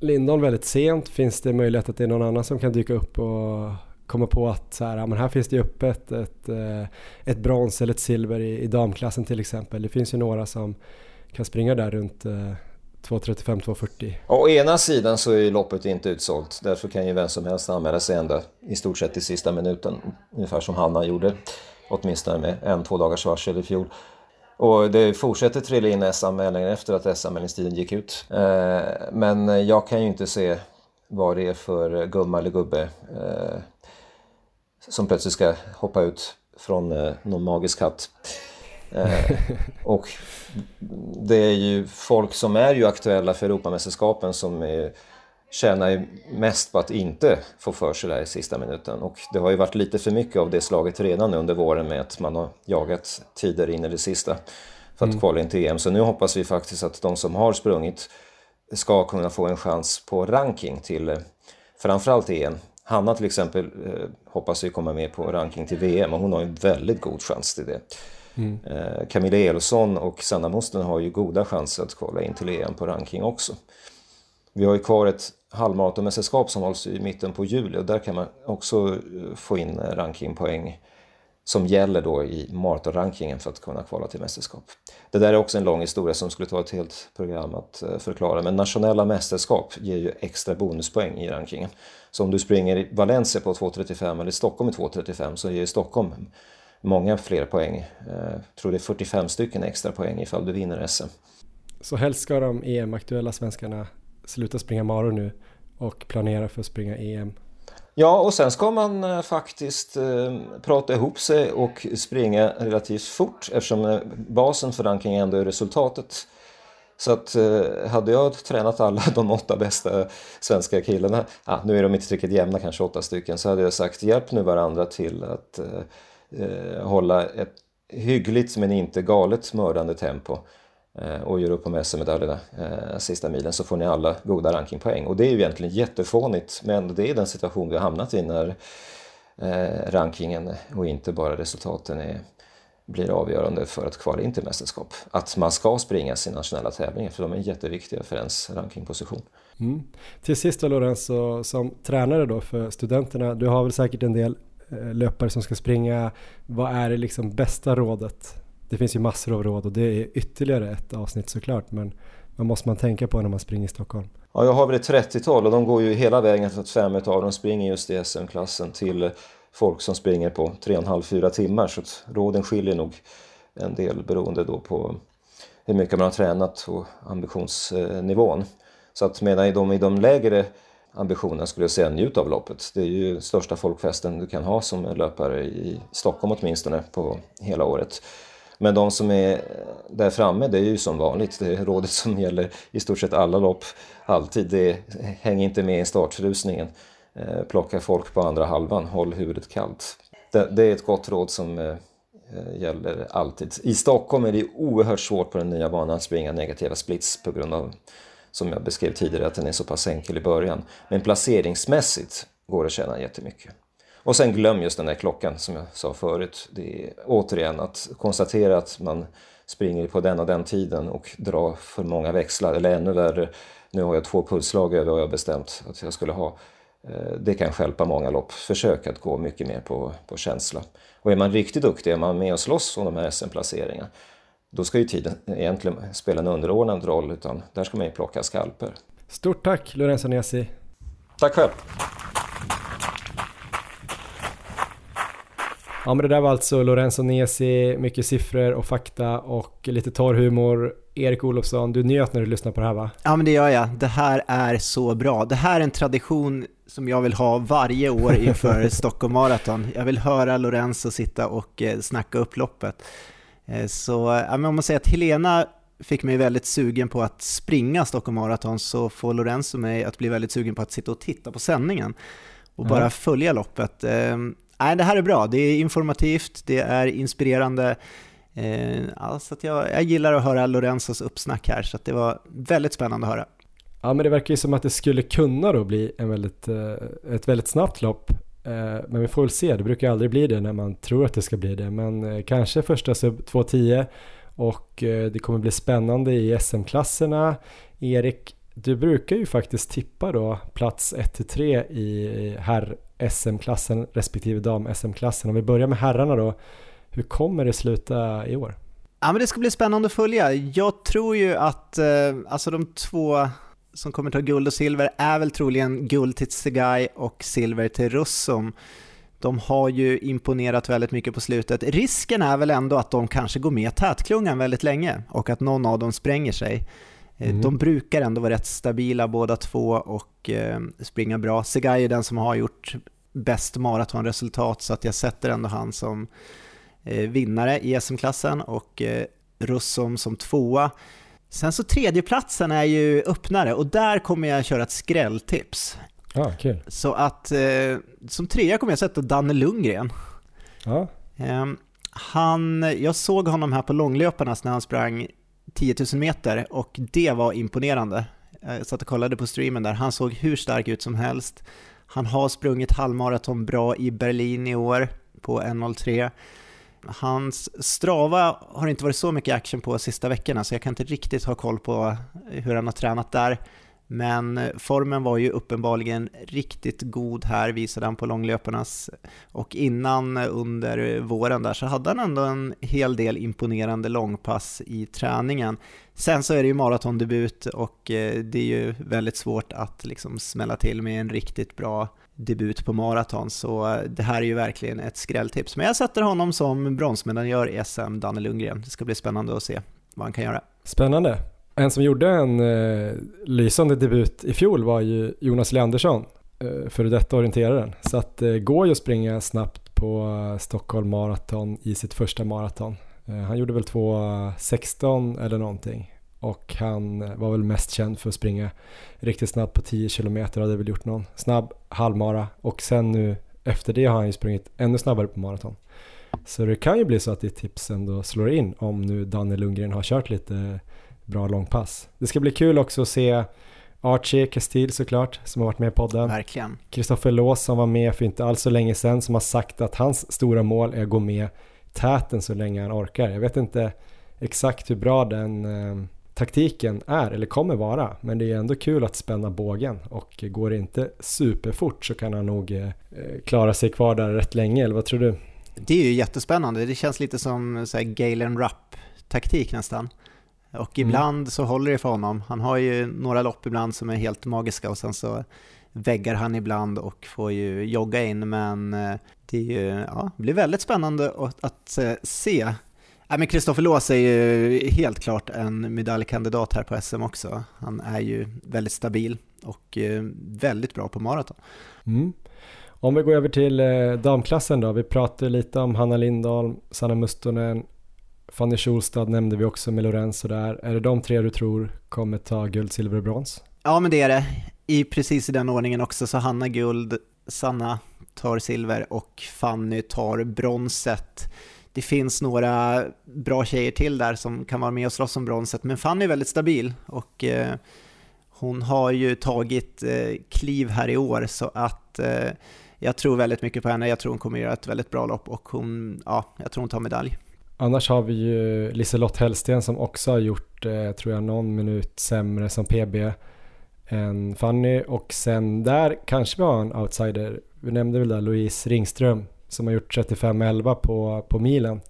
Lindholm väldigt sent. Finns det möjlighet att det är någon annan som kan dyka upp och komma på att så här, ja, men här finns det öppet ett, eh, ett brons eller ett silver i, i damklassen till exempel. Det finns ju några som kan springa där runt eh, 2.35-2.40. Å ena sidan så är loppet inte utsålt. Därför kan ju vem som helst anmäla sig ända i stort sett i sista minuten. Ungefär som Hanna gjorde. Åtminstone med en, två dagars varsel i fjol. Och det fortsätter trilla in S-anmälningar efter att S-anmälningstiden gick ut. Eh, men jag kan ju inte se vad det är för gumma eller gubbe eh, som plötsligt ska hoppa ut från eh, någon magisk hatt. Eh, och det är ju folk som är ju aktuella för Europamästerskapen som är, tjänar mest på att inte få för sig där i sista minuten. Och det har ju varit lite för mycket av det slaget redan under våren med att man har jagat tider in i det sista för att mm. kvala in till EM. Så nu hoppas vi faktiskt att de som har sprungit ska kunna få en chans på ranking till eh, framförallt EM Hanna till exempel eh, hoppas ju komma med på ranking till VM och hon har en väldigt god chans till det. Mm. Eh, Camilla Elofsson och Sanna Musten har ju goda chanser att kvala in till EM på ranking också. Vi har ju kvar ett halvmaratonmästerskap som hålls i mitten på juli och där kan man också eh, få in eh, rankingpoäng som gäller då i maratonrankingen för att kunna kvala till mästerskap. Det där är också en lång historia som skulle ta ett helt program att eh, förklara men nationella mästerskap ger ju extra bonuspoäng i rankingen. Så om du springer i Valencia på 2.35 eller Stockholm i 2.35 så ger Stockholm många fler poäng. Jag tror det är 45 stycken extra poäng ifall du vinner SM. Så helst ska de EM-aktuella svenskarna sluta springa maror nu och planera för att springa EM Ja, och sen ska man eh, faktiskt eh, prata ihop sig och springa relativt fort eftersom eh, basen för ranking ändå är resultatet. Så att eh, hade jag tränat alla de åtta bästa svenska killarna, ah, nu är de inte riktigt jämna, kanske åtta stycken, så hade jag sagt hjälp nu varandra till att eh, eh, hålla ett hyggligt men inte galet mördande tempo Eh, Eh, och gör upp om SM-medaljerna eh, sista milen så får ni alla goda rankingpoäng. Och det är ju egentligen jättefånigt men det är den situation vi har hamnat i när eh, rankingen och inte bara resultaten är, blir avgörande för att kvala in till mästerskap. Att man ska springa sina nationella tävlingar för de är jätteviktiga för ens rankingposition. Mm. Till sist då Lorenzo, som tränare då för studenterna, du har väl säkert en del eh, löpare som ska springa. Vad är det liksom bästa rådet det finns ju massor av råd och det är ytterligare ett avsnitt såklart men vad måste man tänka på när man springer i Stockholm? Ja, jag har väl ett 30-tal och de går ju hela vägen så att fem av dem springer just i SM-klassen till folk som springer på 3,5-4 timmar så att råden skiljer nog en del beroende då på hur mycket man har tränat och ambitionsnivån. Så att medan de i de lägre ambitionerna skulle jag säga njut av loppet. Det är ju största folkfesten du kan ha som löpare i Stockholm åtminstone på hela året. Men de som är eh, där framme, det är ju som vanligt. Det är rådet som gäller i stort sett alla lopp, alltid. Det häng inte med i startrusningen. Eh, Plocka folk på andra halvan, håll huvudet kallt. Det, det är ett gott råd som eh, gäller alltid. I Stockholm är det oerhört svårt på den nya banan att springa negativa splits på grund av, som jag beskrev tidigare, att den är så pass enkel i början. Men placeringsmässigt går det att tjäna jättemycket. Och sen glöm just den där klockan som jag sa förut. Det är återigen att konstatera att man springer på den och den tiden och drar för många växlar, eller ännu värre, nu har jag två pulsslag över vad jag bestämt att jag skulle ha. Eh, det kan stjälpa många lopp. Försök att gå mycket mer på, på känsla. Och är man riktigt duktig, är man med och slåss om de här SM-placeringarna, då ska ju tiden egentligen spela en underordnad roll, utan där ska man ju plocka skalper. Stort tack Lorenzo Nesi. Tack själv. Ja men det där var alltså Lorenzo Nesi, mycket siffror och fakta och lite torr humor. Erik Olofsson, du njöt när du lyssnade på det här va? Ja men det gör jag. Det här är så bra. Det här är en tradition som jag vill ha varje år inför Stockholm Marathon. Jag vill höra Lorenzo sitta och eh, snacka upp loppet. Eh, så ja, men om man säger att Helena fick mig väldigt sugen på att springa Stockholm Marathon så får Lorenzo mig att bli väldigt sugen på att sitta och titta på sändningen och bara mm. följa loppet. Nej, det här är bra. Det är informativt, det är inspirerande. Eh, alltså att jag, jag gillar att höra Lorenzos uppsnack här, så det var väldigt spännande att höra. Ja, men det verkar ju som att det skulle kunna då bli en väldigt, eh, ett väldigt snabbt lopp. Eh, men vi får väl se, det brukar aldrig bli det när man tror att det ska bli det. Men eh, kanske första sub 2.10 och det kommer bli spännande i SM-klasserna. Erik, du brukar ju faktiskt tippa då plats 1-3 i herr SM-klassen respektive dam-SM-klassen. Om vi börjar med herrarna då, hur kommer det sluta i år? Ja, men det ska bli spännande att följa. Jag tror ju att eh, alltså de två som kommer ta guld och silver är väl troligen guld till Tsegai och silver till Russum. De har ju imponerat väldigt mycket på slutet. Risken är väl ändå att de kanske går med tätklungan väldigt länge och att någon av dem spränger sig. Eh, mm. De brukar ändå vara rätt stabila båda två och eh, springa bra. Segai är den som har gjort bäst maratonresultat så att jag sätter ändå han som eh, vinnare i SM-klassen och eh, Russom som tvåa. Sen så tredjeplatsen är ju öppnare och där kommer jag köra ett skrälltips. Ah, cool. Så att eh, som trea kommer jag sätta Danne Lundgren. Ah. Eh, han, jag såg honom här på långlöparnas när han sprang 10 000 meter och det var imponerande. Jag satt och kollade på streamen där, han såg hur stark ut som helst. Han har sprungit halvmaraton bra i Berlin i år på 1.03. Hans Strava har inte varit så mycket action på sista veckorna så jag kan inte riktigt ha koll på hur han har tränat där. Men eh, formen var ju uppenbarligen riktigt god här, visade han på långlöparnas. Och innan eh, under våren där så hade han ändå en hel del imponerande långpass i träningen. Sen så är det ju maratondebut och eh, det är ju väldigt svårt att liksom smälla till med en riktigt bra debut på maraton, så det här är ju verkligen ett skrälltips. Men jag sätter honom som bronsmedaljör i SM, Danne Lundgren. Det ska bli spännande att se vad han kan göra. Spännande. En som gjorde en eh, lysande debut i fjol var ju Jonas Leandersson, eh, före detta orienteraren. Så att det eh, går ju att springa snabbt på eh, Stockholm Marathon i sitt första maraton. Eh, han gjorde väl 2.16 eller någonting och han eh, var väl mest känd för att springa riktigt snabbt på 10 km, hade väl gjort någon snabb halvmara och sen nu efter det har han ju sprungit ännu snabbare på maraton. Så det kan ju bli så att ditt tips ändå slår in om nu Daniel Lundgren har kört lite bra långpass. Det ska bli kul också att se Archie Castile såklart, som har varit med i podden. Verkligen. Kristoffer Lås som var med för inte alls så länge sedan, som har sagt att hans stora mål är att gå med täten så länge han orkar. Jag vet inte exakt hur bra den eh, taktiken är eller kommer vara. Men det är ändå kul att spänna bågen och går det inte superfort så kan han nog eh, klara sig kvar där rätt länge, eller vad tror du? Det är ju jättespännande, det känns lite som så här Galen Rupp-taktik nästan. Och mm. ibland mm. så håller det för honom. Han har ju några lopp ibland som är helt magiska och sen så väggar han ibland och får ju jogga in men eh, det, är ju, ja, blir väldigt spännande att, att eh, se Nej, men Kristoffer Lås är ju helt klart en medaljkandidat här på SM också. Han är ju väldigt stabil och eh, väldigt bra på maraton. Mm. Om vi går över till damklassen då. Vi pratade lite om Hanna Lindahl, Sanna Mustonen, Fanny Schulstad nämnde vi också med Lorenzo där. Är det de tre du tror kommer ta guld, silver och brons? Ja, men det är det. I precis i den ordningen också, så Hanna guld, Sanna tar silver och Fanny tar bronset det finns några bra tjejer till där som kan vara med och slåss om bronset. Men Fanny är väldigt stabil och eh, hon har ju tagit eh, kliv här i år så att eh, jag tror väldigt mycket på henne. Jag tror hon kommer göra ett väldigt bra lopp och hon, ja, jag tror hon tar medalj. Annars har vi ju Liselott Hellsten som också har gjort, eh, tror jag, någon minut sämre som PB än Fanny och sen där kanske vi har en outsider. Vi nämnde väl där Louise Ringström som har gjort 35-11 på, på milen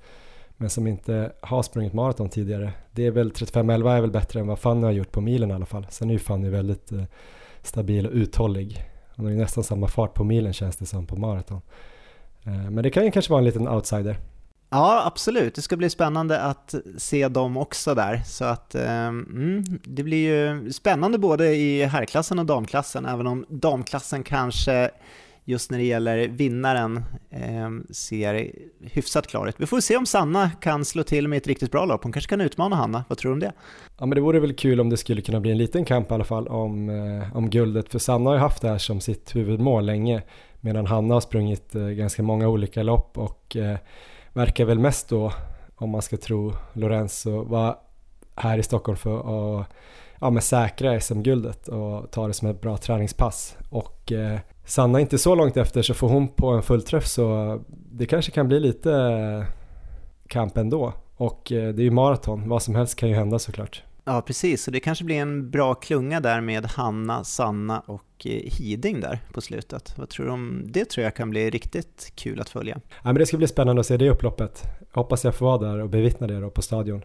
men som inte har sprungit maraton tidigare. Det är väl 35-11 är väl bättre än vad Fanny har gjort på milen i alla fall. Sen är ju Fanny väldigt eh, stabil och uthållig. Hon har ju nästan samma fart på milen känns det som på maraton. Eh, men det kan ju kanske vara en liten outsider. Ja, absolut. Det ska bli spännande att se dem också där. Så att ehm, mm, det blir ju spännande både i herrklassen och damklassen, även om damklassen kanske just när det gäller vinnaren eh, ser hyfsat klar ut. Vi får se om Sanna kan slå till med ett riktigt bra lopp. Hon kanske kan utmana Hanna. Vad tror du om det? Ja men det vore väl kul om det skulle kunna bli en liten kamp i alla fall om, eh, om guldet. För Sanna har ju haft det här som sitt huvudmål länge. Medan Hanna har sprungit eh, ganska många olika lopp och eh, verkar väl mest då, om man ska tro Lorenzo, vara här i Stockholm för att ja, men säkra SM-guldet och ta det som ett bra träningspass. Och eh, Sanna inte så långt efter så får hon på en fullträff så det kanske kan bli lite kamp ändå. Och eh, det är ju maraton, vad som helst kan ju hända såklart. Ja, precis. Så det kanske blir en bra klunga där med Hanna, Sanna och eh, Hiding där på slutet. Vad tror du om det? tror jag kan bli riktigt kul att följa. Ja, men det ska bli spännande att se det upploppet. Hoppas jag får vara där och bevittna det då på stadion.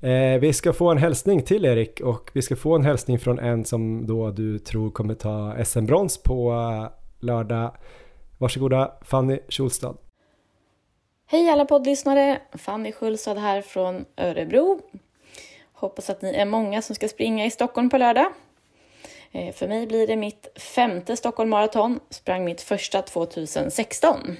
Eh, vi ska få en hälsning till Erik och vi ska få en hälsning från en som då du tror kommer ta SM-brons på eh, lördag. Varsågoda Fanny Schulstad. Hej alla poddlyssnare! Fanny Schulstad här från Örebro. Hoppas att ni är många som ska springa i Stockholm på lördag. Eh, för mig blir det mitt femte Stockholm Marathon, sprang mitt första 2016.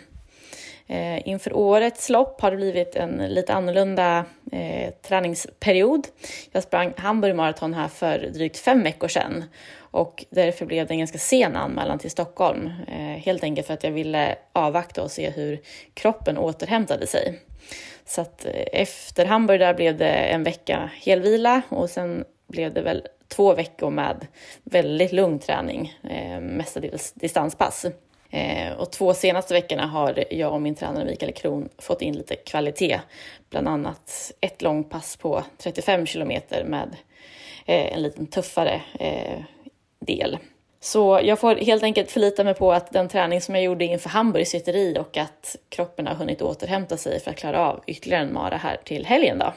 Eh, inför årets lopp har det blivit en lite annorlunda eh, träningsperiod. Jag sprang Hamburg Marathon här för drygt fem veckor sedan och därför blev det en ganska sen anmälan till Stockholm. Eh, helt enkelt för att jag ville avvakta och se hur kroppen återhämtade sig. Så att eh, efter Hamburg där blev det en vecka helvila och sen blev det väl två veckor med väldigt lugn träning, eh, mestadels distanspass. Eh, och två senaste veckorna har jag och min tränare Mikael Kron fått in lite kvalitet. Bland annat ett långpass på 35 kilometer med eh, en liten tuffare eh, del. Så jag får helt enkelt förlita mig på att den träning som jag gjorde inför Hamburg sitter i och att kroppen har hunnit återhämta sig för att klara av ytterligare en mara här till helgen. Då.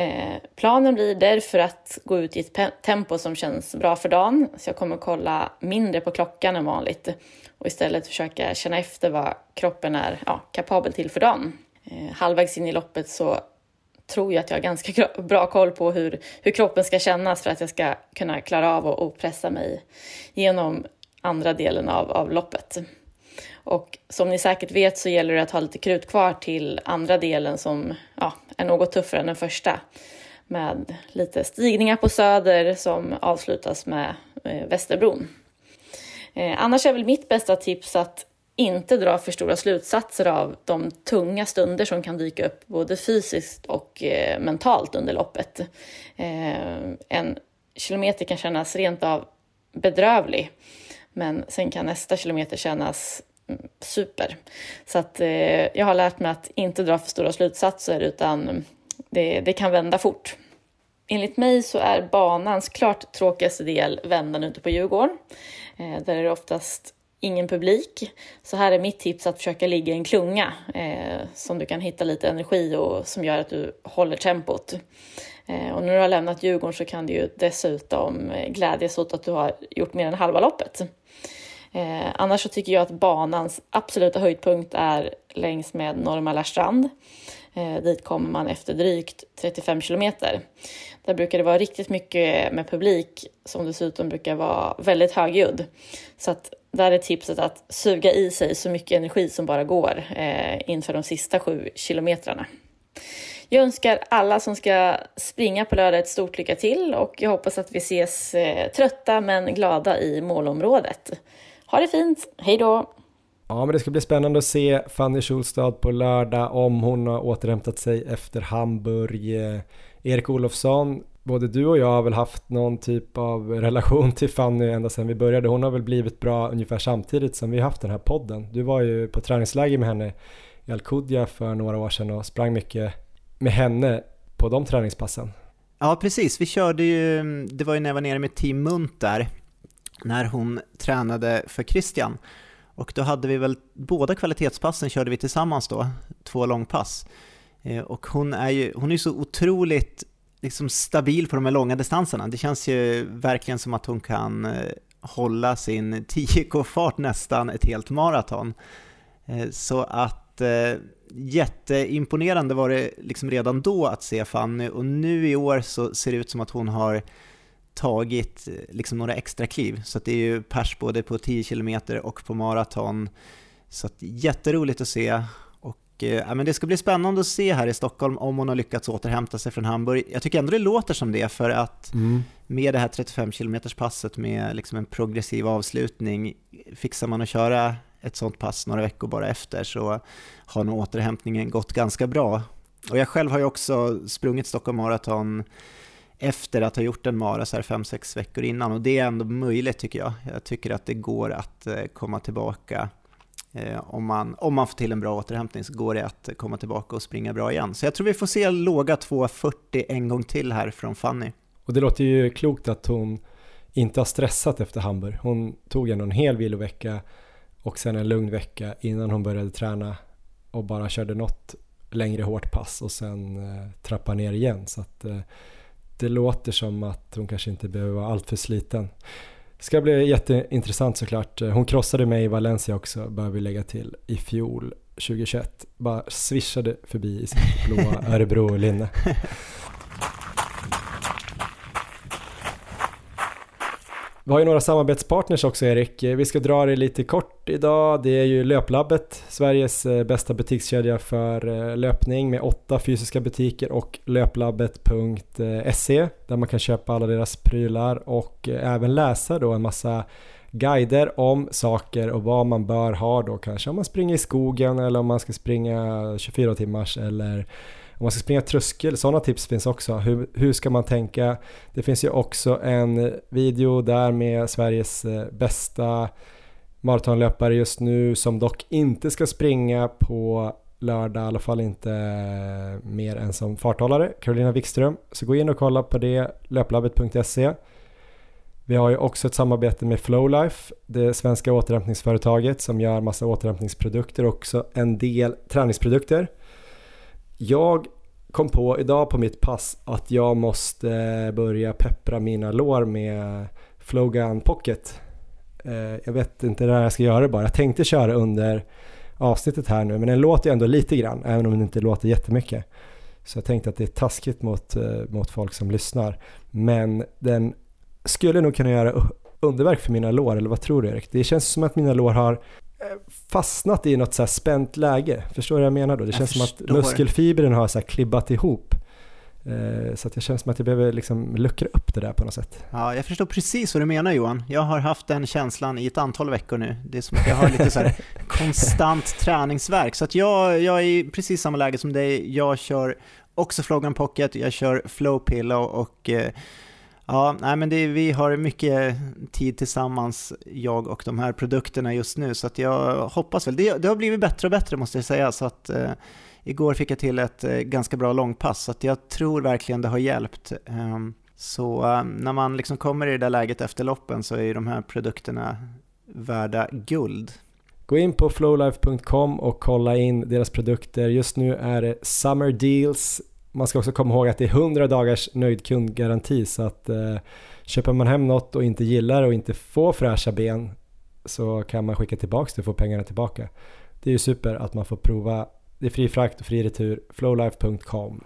Eh, planen blir därför att gå ut i ett tempo som känns bra för dagen, så jag kommer kolla mindre på klockan än vanligt och istället försöka känna efter vad kroppen är ja, kapabel till för dagen. Eh, halvvägs in i loppet så tror jag att jag har ganska bra koll på hur, hur kroppen ska kännas för att jag ska kunna klara av att pressa mig genom andra delen av, av loppet. Och som ni säkert vet så gäller det att ha lite krut kvar till andra delen som ja, är något tuffare än den första. Med lite stigningar på Söder som avslutas med eh, Västerbron. Eh, annars är väl mitt bästa tips att inte dra för stora slutsatser av de tunga stunder som kan dyka upp både fysiskt och eh, mentalt under loppet. Eh, en kilometer kan kännas rent av bedrövlig, men sen kan nästa kilometer kännas mm, super. Så att eh, jag har lärt mig att inte dra för stora slutsatser utan det, det kan vända fort. Enligt mig så är banans klart tråkigaste del vändan ute på Djurgården. Eh, där är det oftast ingen publik. Så här är mitt tips att försöka ligga i en klunga eh, som du kan hitta lite energi och som gör att du håller tempot. Eh, och när du har lämnat Djurgården så kan du ju dessutom eh, glädjas åt att du har gjort mer än halva loppet. Eh, annars så tycker jag att banans absoluta höjdpunkt är längs med Norra strand. Eh, dit kommer man efter drygt 35 kilometer. Där brukar det vara riktigt mycket med publik som dessutom brukar vara väldigt högljudd. Så att där är tipset att suga i sig så mycket energi som bara går eh, inför de sista sju kilometrarna. Jag önskar alla som ska springa på lördag ett stort lycka till och jag hoppas att vi ses eh, trötta men glada i målområdet. Ha det fint, hej då! Ja, men det ska bli spännande att se Fanny Schulstad på lördag om hon har återhämtat sig efter Hamburg. Eh, Erik Olofsson, både du och jag har väl haft någon typ av relation till Fanny ända sedan vi började. Hon har väl blivit bra ungefär samtidigt som vi haft den här podden. Du var ju på träningsläger med henne i Alcudia för några år sedan och sprang mycket med henne på de träningspassen. Ja, precis. Vi körde ju, det var ju när jag var nere med Team Munt där, när hon tränade för Christian. Och då hade vi väl, båda kvalitetspassen körde vi tillsammans då, två långpass. Eh, och hon är ju hon är så otroligt liksom stabil på de här långa distanserna. Det känns ju verkligen som att hon kan eh, hålla sin 10k-fart nästan ett helt maraton. Eh, så att eh, jätteimponerande var det liksom redan då att se Fanny och nu i år så ser det ut som att hon har tagit liksom några extra kliv. Så det är ju pers både på 10 km och på maraton. Så att jätteroligt att se. Eh, men det ska bli spännande att se här i Stockholm om hon har lyckats återhämta sig från Hamburg. Jag tycker ändå det låter som det för att mm. med det här 35 km passet med liksom en progressiv avslutning, fixar man att köra ett sånt pass några veckor bara efter så har nog återhämtningen gått ganska bra. Och jag själv har ju också sprungit Stockholm Marathon efter att ha gjort en mara så här 5-6 veckor innan och det är ändå möjligt tycker jag. Jag tycker att det går att eh, komma tillbaka Eh, om man, om man får till en bra återhämtning så går det att komma tillbaka och springa bra igen. Så jag tror vi får se låga 2.40 en gång till här från Fanny. Och det låter ju klokt att hon inte har stressat efter Hamburg. Hon tog ändå en hel vilovecka och sen en lugn vecka innan hon började träna och bara körde något längre hårt pass och sen eh, trappa ner igen. Så att eh, det låter som att hon kanske inte behöver vara alltför sliten. Det ska bli jätteintressant såklart. Hon krossade mig i Valencia också, bör vi lägga till, i fjol 2021. Bara swishade förbi i sitt blåa Örebro-linne. Vi har ju några samarbetspartners också Erik. Vi ska dra det lite kort idag. Det är ju Löplabbet, Sveriges eh, bästa butikskedja för eh, löpning med åtta fysiska butiker och löplabbet.se eh, där man kan köpa alla deras prylar och även läsa då en massa guider om saker och vad man bör ha då kanske om man springer i skogen eller om man ska springa 24 timmars eller om man ska springa tröskel, sådana tips finns också. Hur, hur ska man tänka? Det finns ju också en video där med Sveriges eh, bästa maratonlöpare just nu som dock inte ska springa på lördag, i alla fall inte eh, mer än som farthållare, Carolina Wikström. Så gå in och kolla på det, löplabbet.se. Vi har ju också ett samarbete med Flowlife, det svenska återhämtningsföretaget som gör massa återhämtningsprodukter och också en del träningsprodukter. Jag kom på idag på mitt pass att jag måste börja peppra mina lår med Flogan Pocket. Eh, jag vet inte när jag ska göra det bara. Jag tänkte köra under avsnittet här nu men den låter ju ändå lite grann även om den inte låter jättemycket. Så jag tänkte att det är taskigt mot, eh, mot folk som lyssnar. Men den skulle nog kunna göra underverk för mina lår, eller vad tror du Erik? Det känns som att mina lår har fastnat i något så här spänt läge. Förstår du vad jag menar då? Det jag känns förstår. som att muskelfibren har så här klibbat ihop. Eh, så att jag känner som att jag behöver liksom luckra upp det där på något sätt. Ja, jag förstår precis vad du menar Johan. Jag har haft den känslan i ett antal veckor nu. Det är som att jag har lite så konstant träningsverk. Så att jag, jag är i precis samma läge som dig. Jag kör också Flogan Pocket, jag kör Flow Pillow och eh, Ja, nej, men det, vi har mycket tid tillsammans, jag och de här produkterna just nu, så att jag hoppas väl. Det, det har blivit bättre och bättre måste jag säga, så att eh, igår fick jag till ett eh, ganska bra långpass, så att jag tror verkligen det har hjälpt. Eh, så eh, när man liksom kommer i det där läget efter loppen så är de här produkterna värda guld. Gå in på flowlife.com och kolla in deras produkter. Just nu är det Summer Deals man ska också komma ihåg att det är 100 dagars nöjd kundgaranti så att eh, köper man hem något och inte gillar och inte får fräscha ben så kan man skicka tillbaka det och få pengarna tillbaka. Det är ju super att man får prova. Det är fri frakt och fri retur. Flowlife.com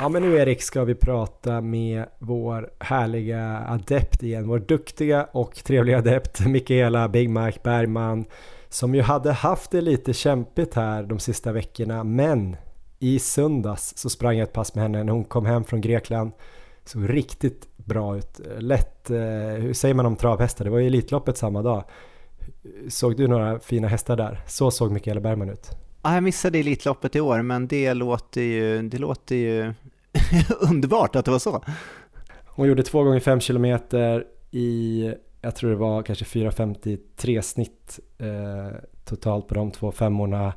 Ja men nu Erik ska vi prata med vår härliga adept igen, vår duktiga och trevliga adept Mikaela Big Mike Bergman som ju hade haft det lite kämpigt här de sista veckorna men i söndags så sprang jag ett pass med henne när hon kom hem från Grekland Såg riktigt bra ut. Lätt, eh, hur säger man om travhästar? Det var ju Elitloppet samma dag. Såg du några fina hästar där? Så såg Mikaela Bergman ut. Ja, jag missade Elitloppet i år, men det låter ju, det låter ju underbart att det var så. Hon gjorde två gånger fem kilometer i, jag tror det var kanske 4.53 snitt eh, totalt på de två femmorna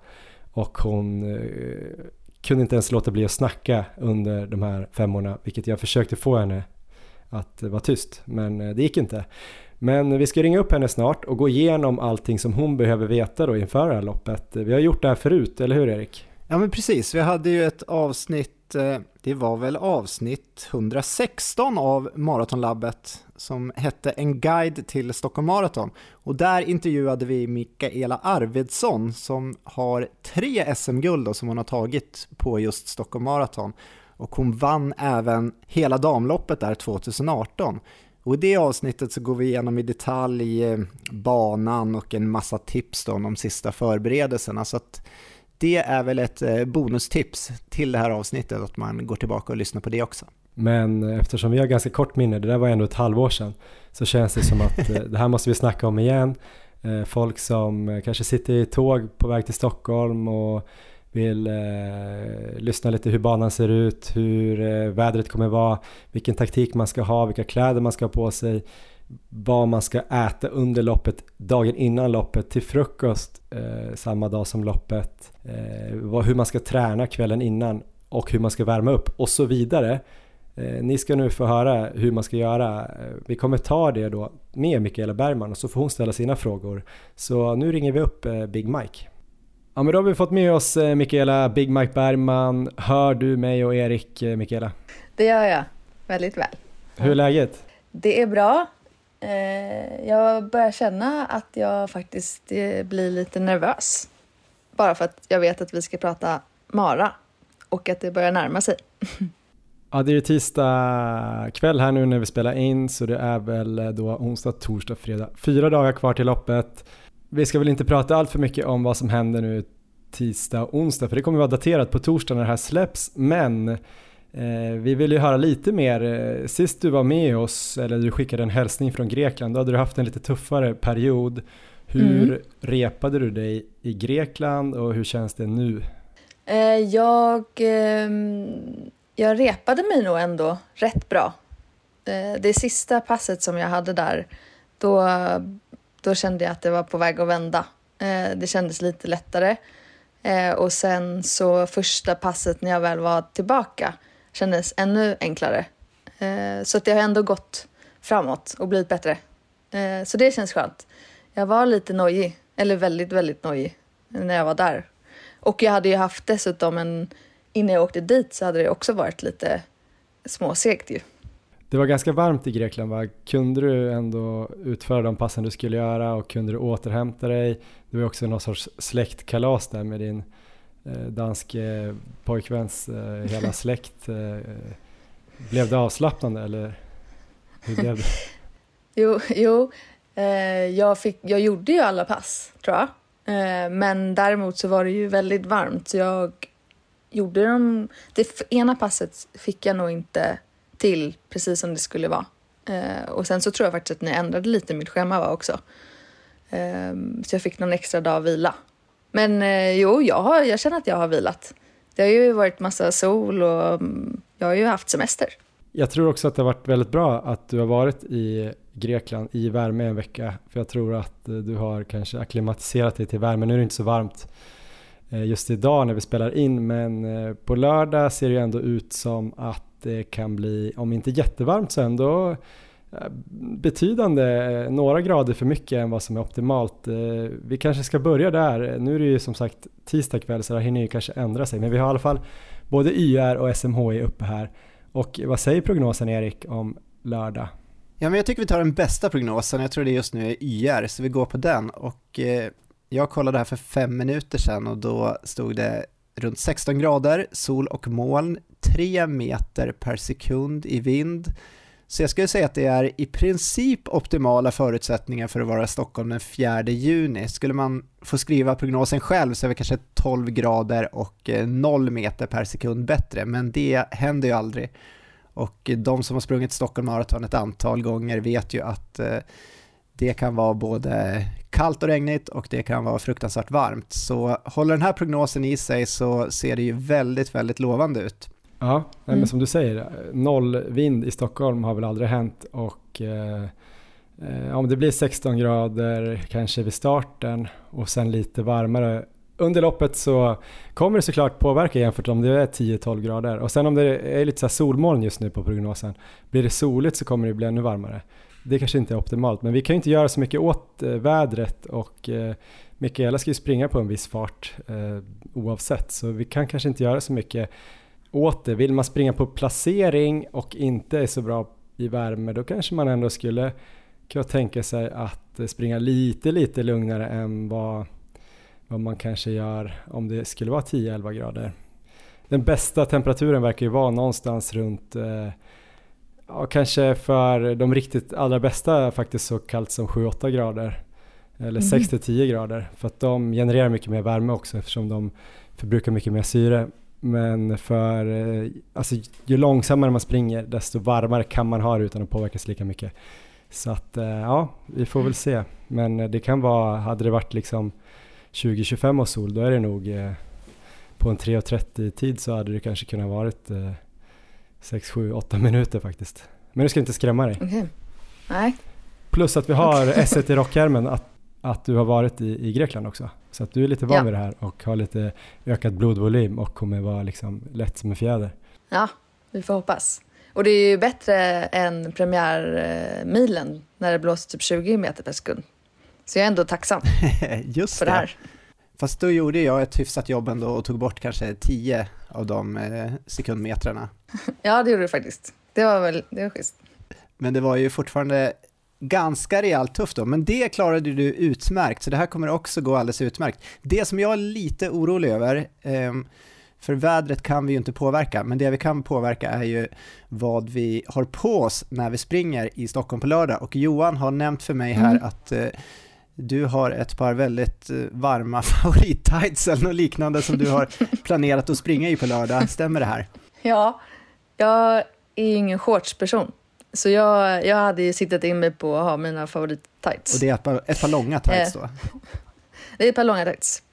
och hon eh, kunde inte ens låta bli att snacka under de här femmorna, vilket jag försökte få henne att vara tyst, men eh, det gick inte. Men vi ska ringa upp henne snart och gå igenom allting som hon behöver veta då inför det här loppet. Vi har gjort det här förut, eller hur Erik? Ja men precis, vi hade ju ett avsnitt, eh, det var väl avsnitt 116 av Maratonlabbet som hette En guide till Stockholm Marathon. Och där intervjuade vi Mikaela Arvidsson som har tre SM-guld som hon har tagit på just Stockholm Marathon. Och hon vann även hela damloppet där 2018. Och i det avsnittet så går vi igenom i detalj eh, banan och en massa tips då om de sista förberedelserna. Så att det är väl ett eh, bonustips till det här avsnittet, att man går tillbaka och lyssnar på det också. Men eftersom vi har ganska kort minne, det där var ändå ett halvår sedan, så känns det som att eh, det här måste vi snacka om igen. Eh, folk som eh, kanske sitter i tåg på väg till Stockholm och vill eh, lyssna lite hur banan ser ut, hur eh, vädret kommer vara, vilken taktik man ska ha, vilka kläder man ska ha på sig, vad man ska äta under loppet, dagen innan loppet, till frukost eh, samma dag som loppet, eh, vad, hur man ska träna kvällen innan och hur man ska värma upp och så vidare. Eh, ni ska nu få höra hur man ska göra. Eh, vi kommer ta det då med Mikaela Bergman och så får hon ställa sina frågor. Så nu ringer vi upp Big Mike. Ja men då har vi fått med oss eh, Mikaela Big Mike Bergman. Hör du mig och Erik eh, Mikaela? Det gör jag, väldigt väl. Hur är läget? Det är bra. Eh, jag börjar känna att jag faktiskt blir lite nervös. Bara för att jag vet att vi ska prata Mara och att det börjar närma sig. Ja, det är ju tisdag kväll här nu när vi spelar in så det är väl då onsdag, torsdag, fredag. Fyra dagar kvar till loppet vi ska väl inte prata allt för mycket om vad som händer nu tisdag och onsdag för det kommer vara daterat på torsdag när det här släpps men eh, vi vill ju höra lite mer. Eh, sist du var med oss eller du skickade en hälsning från Grekland då hade du haft en lite tuffare period. Hur mm. repade du dig i Grekland och hur känns det nu? Eh, jag, ehm, jag repade mig nog ändå rätt bra. Eh, det sista passet som jag hade där då då kände jag att det var på väg att vända. Eh, det kändes lite lättare. Eh, och sen så första passet när jag väl var tillbaka kändes ännu enklare. Så att det har ändå gått framåt och blivit bättre. Så det känns skönt. Jag var lite nojig, eller väldigt, väldigt nojig när jag var där. Och jag hade ju haft dessutom en, innan jag åkte dit så hade det också varit lite småsegt ju. Det var ganska varmt i Grekland va? Kunde du ändå utföra de passen du skulle göra och kunde du återhämta dig? Det var också någon sorts släktkalas där med din eh, danske pojkväns eh, hela släkt. Eh, blev det avslappnande eller hur blev det? jo, jo eh, jag, fick, jag gjorde ju alla pass tror jag. Eh, men däremot så var det ju väldigt varmt så jag gjorde de... Det ena passet fick jag nog inte till precis som det skulle vara. Eh, och sen så tror jag faktiskt att ni ändrade lite mitt schema va, också. Eh, så jag fick någon extra dag vila. Men eh, jo, jag, har, jag känner att jag har vilat. Det har ju varit massa sol och mm, jag har ju haft semester. Jag tror också att det har varit väldigt bra att du har varit i Grekland i värme en vecka. För jag tror att eh, du har kanske akklimatiserat dig till värme. Nu är det inte så varmt Eh, just idag när vi spelar in men eh, på lördag ser det ju ändå ut som att det kan bli, om inte jättevarmt så ändå eh, betydande några grader för mycket än vad som är optimalt. Vi kanske ska börja där. Nu är det ju som sagt tisdag kväll så det hinner ju kanske ändra sig. Men vi har i alla fall både YR och SMHI uppe här. Och vad säger prognosen Erik om lördag? Ja, men jag tycker vi tar den bästa prognosen. Jag tror det just nu är YR, så vi går på den. Och eh, jag kollade här för fem minuter sedan och då stod det runt 16 grader, sol och moln, 3 meter per sekund i vind. Så jag skulle säga att det är i princip optimala förutsättningar för att vara i Stockholm den 4 juni. Skulle man få skriva prognosen själv så är det kanske 12 grader och eh, 0 meter per sekund bättre, men det händer ju aldrig. Och de som har sprungit Stockholm Marathon ett antal gånger vet ju att eh, det kan vara både kallt och regnigt och det kan vara fruktansvärt varmt. Så håller den här prognosen i sig så ser det ju väldigt, väldigt lovande ut. Ja, men Mm. som du säger, noll vind i Stockholm har väl aldrig hänt och eh, eh, om det blir 16 grader kanske vid starten och sen lite varmare under loppet så kommer det såklart påverka jämfört om det är 10-12 grader och sen om det är lite så här solmoln just nu på prognosen, blir det soligt så kommer det bli ännu varmare. Det kanske inte är optimalt men vi kan ju inte göra så mycket åt eh, vädret och eh, Mikaela ska ju springa på en viss fart eh, oavsett så vi kan kanske inte göra så mycket åt det. Vill man springa på placering och inte är så bra i värme då kanske man ändå skulle kunna tänka sig att eh, springa lite lite lugnare än vad, vad man kanske gör om det skulle vara 10-11 grader. Den bästa temperaturen verkar ju vara någonstans runt eh, ja, kanske för de riktigt allra bästa faktiskt så kallt som 7-8 grader eller Mhm. 6-10 grader för att de genererar mycket mer värme också eftersom de förbrukar mycket mer syre men för, eh, alltså ju långsammare man springer desto varmare kan man ha det utan att påverkas lika mycket. Så att eh, ja, vi får väl se. Men eh, det kan vara, hade det varit liksom 20-25 års sol då är det nog på en 3.30 tid så hade det kanske kunnat varit 6, 7, 8 minuter faktiskt. Men nu ska inte skrämma dig. Okej. Nej, Plus att vi har S1 i rockärmen att, att du har varit i, i Grekland också. Så att du är lite van Ja. vid det här och har lite ökad blodvolym och kommer vara liksom lätt som en fjäder. ja, vi får hoppas. Och det är ju bättre än premiärmilen när det blåser typ 20 meter per sekund. Så jag är ändå tacksam Just för det här. Fast då gjorde jag ett hyfsat jobb ändå och tog bort kanske 10 av de eh, sekundmetrarna. Ja, det gjorde du faktiskt. Det var väl, det var schysst. Men det var ju fortfarande ganska rejält tufft då, men det klarade du utmärkt, så det här kommer också gå alldeles utmärkt. Det som jag är lite orolig över, ehm, för vädret kan vi ju inte påverka, men det vi kan påverka är ju vad vi har på oss när vi springer i Stockholm på lördag. Och Johan har nämnt för mig här Mm. att eh, du har ett par väldigt eh, varma favorit-tights eller något liknande som du har planerat att springa i på lördag. Stämmer det här? Ja, jag är ju ingen shortsperson. Så jag, jag hade ju siktat in mig på att ha mina favorit-tights. Och det är ett par, ett par långa tights då? Det är ett par långa tights.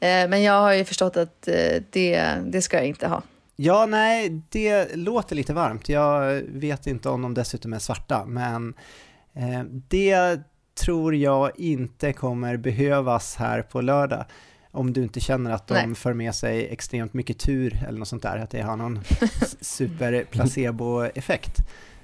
Eh, Men jag har ju förstått att eh, det, det ska jag inte ha. Ja, nej, det låter lite varmt. Jag vet inte om de dessutom är svarta, men eh, det tror jag inte kommer behövas här på lördag. Om du inte känner att de Nej. för med sig extremt mycket tur eller något sånt där, att det har någon super placebo-effekt.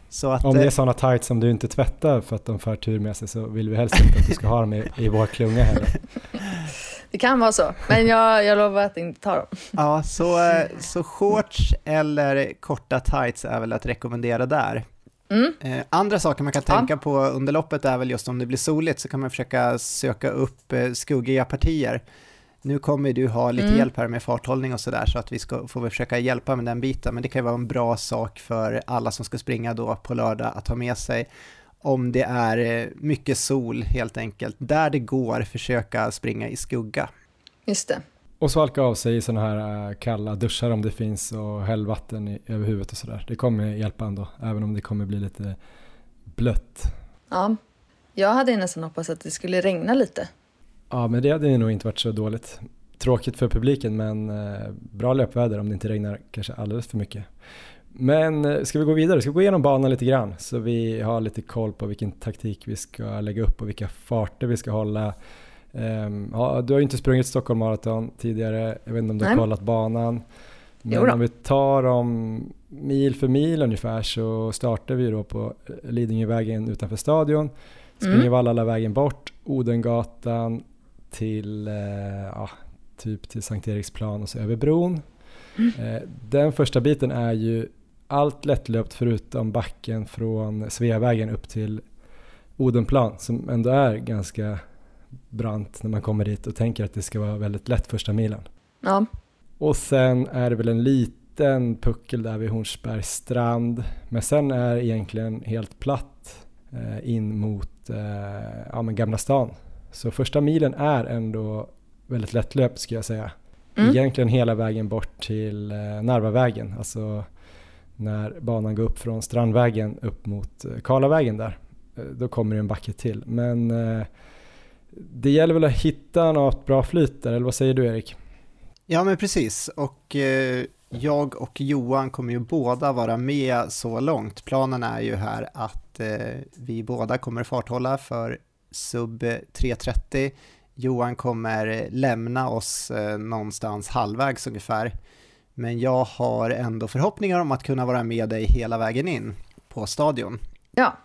Så att, Om det eh, är sådana tights som du inte tvättar för att de för tur med sig så vill vi helst inte att du ska ha dem i, i vår klunga heller. Det kan vara så, men jag, jag lovar att inte ta dem. Ja, så, eh, så shorts eller korta tights är väl att rekommendera där. Mm. Eh, andra saker man kan Ja. tänka på under loppet är väl just om det blir soligt så kan man försöka söka upp eh, skuggiga partier. Nu kommer du ha lite Mm. hjälp här med farthållning och sådär så att vi ska, får väl försöka hjälpa med den biten. Men det kan ju vara en bra sak för alla som ska springa då på lördag att ha med sig om det är eh, mycket sol helt enkelt. Där det går, försöka springa i skugga. Just det. Och svalka av sig i sådana här äh, kalla duschar om det finns och häll vatten i, över huvudet och sådär. Det kommer hjälpa ändå, även om det kommer bli lite blött. Ja. Jag hade nästan hoppats att det skulle regna lite. Ja, men det hade nog inte varit så dåligt. Tråkigt för publiken, men eh, bra löpväder om det inte regnar kanske alldeles för mycket. Men eh, ska vi gå vidare? Ska vi gå igenom banan lite grann så vi har lite koll på vilken taktik vi ska lägga upp och vilka farter vi ska hålla. Ehm, ja, du har ju inte sprungit Stockholm Marathon tidigare, jag vet inte om du har Nej. kollat banan. Men om vi tar dem mil för mil ungefär så startar vi då på eh, Lidingövägen utanför stadion. Springer Mm. Vallalavägen bort, Odengatan till, eh, ja, typ till Sankt Eriksplan och så över bron. Eh, den första biten är ju allt lättlöpt förutom backen från Sveavägen upp till Odenplan som ändå är ganska brant när man kommer dit och tänker att det ska vara väldigt lätt första milen. Ja, Och sen är det väl en liten puckel där vid Hornsbergs strand. Men sen är det egentligen helt platt eh, in mot ja, men Gamla stan. Så första milen är ändå väldigt lättlöpt skulle jag säga. Mm. Egentligen hela vägen bort till eh, Narvavägen, alltså när banan går upp från Strandvägen upp mot eh, Karlavägen där. Eh, då kommer det en backe till. Men det gäller väl att hitta något bra flyt där, eller vad säger du Erik? Ja men precis, och eh, jag och Johan kommer ju båda vara med så långt. Planen är ju här att eh, vi båda kommer farthålla för sub 330. Johan kommer lämna oss eh, någonstans halvvägs ungefär. Men jag har ändå förhoppningar om att kunna vara med dig hela vägen in på stadion. Ja,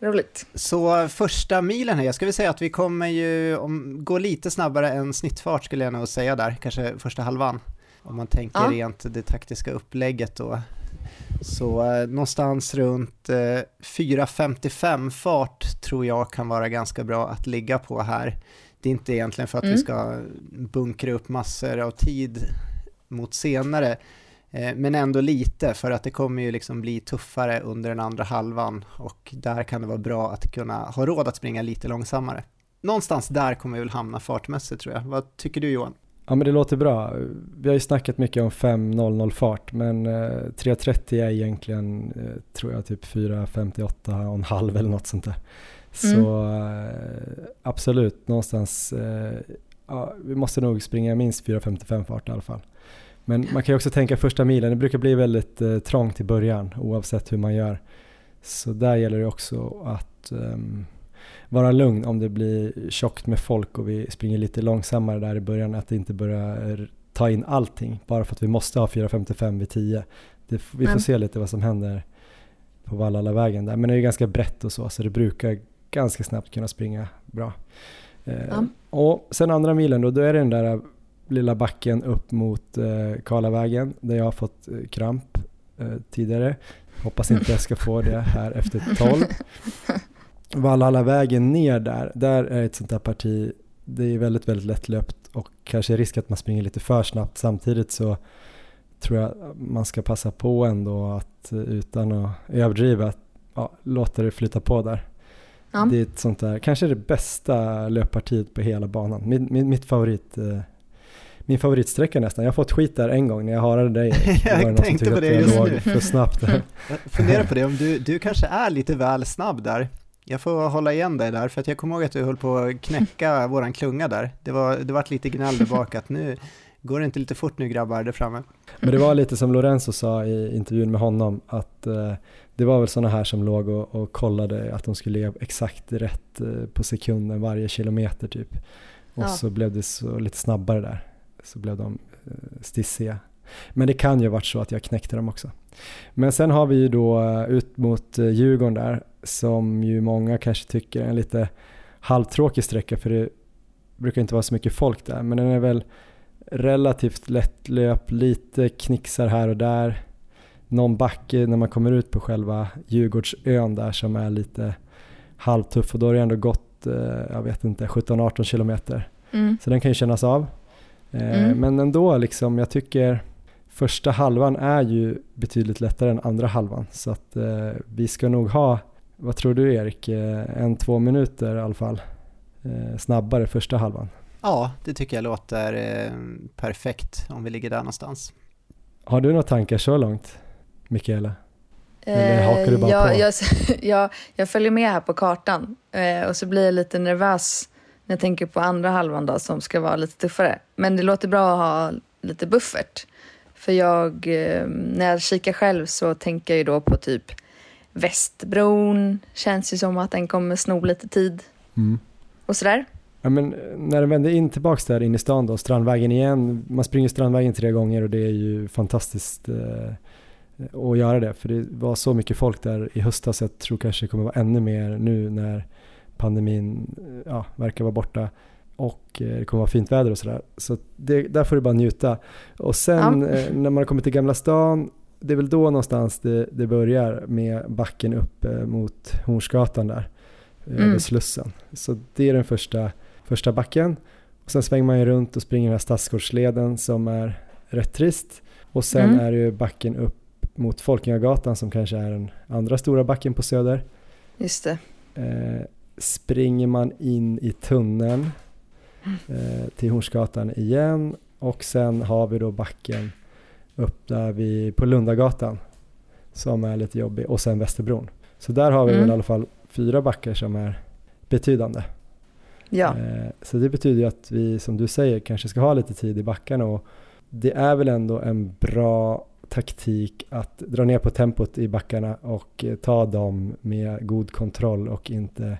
roligt. Så första milen här, jag skulle säga att vi kommer ju om, gå lite snabbare än snittfart skulle jag nog säga där, kanske första halvan. Om man tänker ja. rent det taktiska upplägget då. Så eh, någonstans runt eh, 4.55 fart tror jag kan vara ganska bra att ligga på här. Det är inte egentligen för att mm. vi ska bunkra upp massor av tid mot senare, eh, men ändå lite för att det kommer ju liksom bli tuffare under den andra halvan och där kan det vara bra att kunna ha råd att springa lite långsammare. Någonstans där kommer vi väl hamna fartmässigt tror jag. Vad tycker du Johan? Ja men det låter bra. Vi har ju snackat mycket om 5.00 fart men eh, 3.30 är egentligen eh, tror jag typ 4.58 och en halv eller något sånt där. Mm. Så eh, absolut någonstans, eh, ja, vi måste nog springa minst 4.55 fart i alla fall. Men man kan ju också tänka första milen, det brukar bli väldigt eh, trångt i början oavsett hur man gör. Så där gäller det också att um, vara lugn om det blir tjockt med folk och vi springer lite långsammare där i början, att det inte börjar ta in allting bara för att vi måste ha 4.55 vid 10. Det, vi får mm. se lite vad som händer på Vallalavägen där, men det är ju ganska brett och så, så det brukar ganska snabbt kunna springa bra. Eh, mm. Och sen andra milen då, då är det den där lilla backen upp mot eh, Karlavägen där jag har fått eh, kramp eh, tidigare. Hoppas inte jag ska få det här efter 12. Vallhalla vägen ner där, där är ett sånt där parti, det är väldigt, väldigt lättlöpt och kanske risk att man springer lite för snabbt. Samtidigt så tror jag man ska passa på ändå att utan att överdriva, ja, låta det flyta på där. Ja. Det är ett sånt där, kanske det bästa löppartiet på hela banan. Min, min, mitt favorit eh, min favoritsträcka nästan. Jag har fått skit där en gång när jag harade dig. jag tänkte på det just nu. för snabbt funderar på det, om du, du kanske är lite väl snabb där. Jag får hålla igen dig där, för att jag kommer ihåg att du höll på att knäcka våran klunga där. Det var, det var lite gnäll där bak att nu går det inte lite fort nu grabbar där framme. Men det var lite som Lorenzo sa i intervjun med honom, att eh, det var väl sådana här som låg och, och kollade att de skulle ligga exakt rätt eh, på sekunden varje kilometer typ. Och ja. så blev det så lite snabbare där så blev de eh, stissiga. Men det kan ju ha varit så att jag knäckte dem också. Men sen har vi ju då ut mot Djurgården där som ju många kanske tycker är en lite halvtråkig sträcka för det brukar inte vara så mycket folk där men den är väl relativt lättlöp, lite knixar här och där. Någon backe när man kommer ut på själva Djurgårdsön där som är lite halvtuff och då har det ändå gått, jag vet inte, 17-18 kilometer. Mm. Så den kan ju kännas av. Eh, mm. Men ändå, liksom, jag tycker första halvan är ju betydligt lättare än andra halvan. Så att eh, vi ska nog ha, vad tror du Erik, eh, en två minuter i alla fall eh, snabbare första halvan. Ja, det tycker jag låter eh, perfekt om vi ligger där någonstans. Har du några tankar så långt, Mikaela? Eller hakar du bara jag, på? Jag, jag, jag följer med här på kartan och så blir jag lite nervös när jag tänker på andra halvan då som ska vara lite tuffare. Men det låter bra att ha lite buffert. För jag, när jag kikar själv så tänker jag ju då på typ Västbron. Känns ju som att den kommer sno lite tid. Mm. Och sådär. Ja, men eh, när den vänder in tillbaks där in i stan då, Strandvägen igen. Man springer Strandvägen tre gånger och det är ju fantastiskt eh, att göra det. För det var så mycket folk där i höstas, jag tror kanske det kommer vara ännu mer nu när pandemin ja, verkar vara borta och eh, det kommer vara fint väder och sådär. Så det, där får du bara njuta. Och sen ja. Eh, när man kommer till Gamla stan, det är väl då någonstans det, det börjar med backen upp eh, mot Hornsgatan där, mm. över Slussen. Så det är den första, första backen. Och sen svänger man ju runt och springer den här Stadsgårdsleden som är rätt trist. Och sen mm. är det ju backen upp mot Folkungagatan som kanske är den andra stora backen på Söder. Just det. Eh, springer man in i tunneln eh, till Hornsgatan igen och sen har vi då backen upp där vi på Lundagatan som är lite jobbig och sen Västerbron. Så där har vi Mm. väl i alla fall fyra backar som är betydande. Ja, Eh, Så det betyder ju att vi, som du säger, kanske ska ha lite tid i backarna och det är väl ändå en bra taktik att dra ner på tempot i backarna och eh, ta dem med god kontroll och inte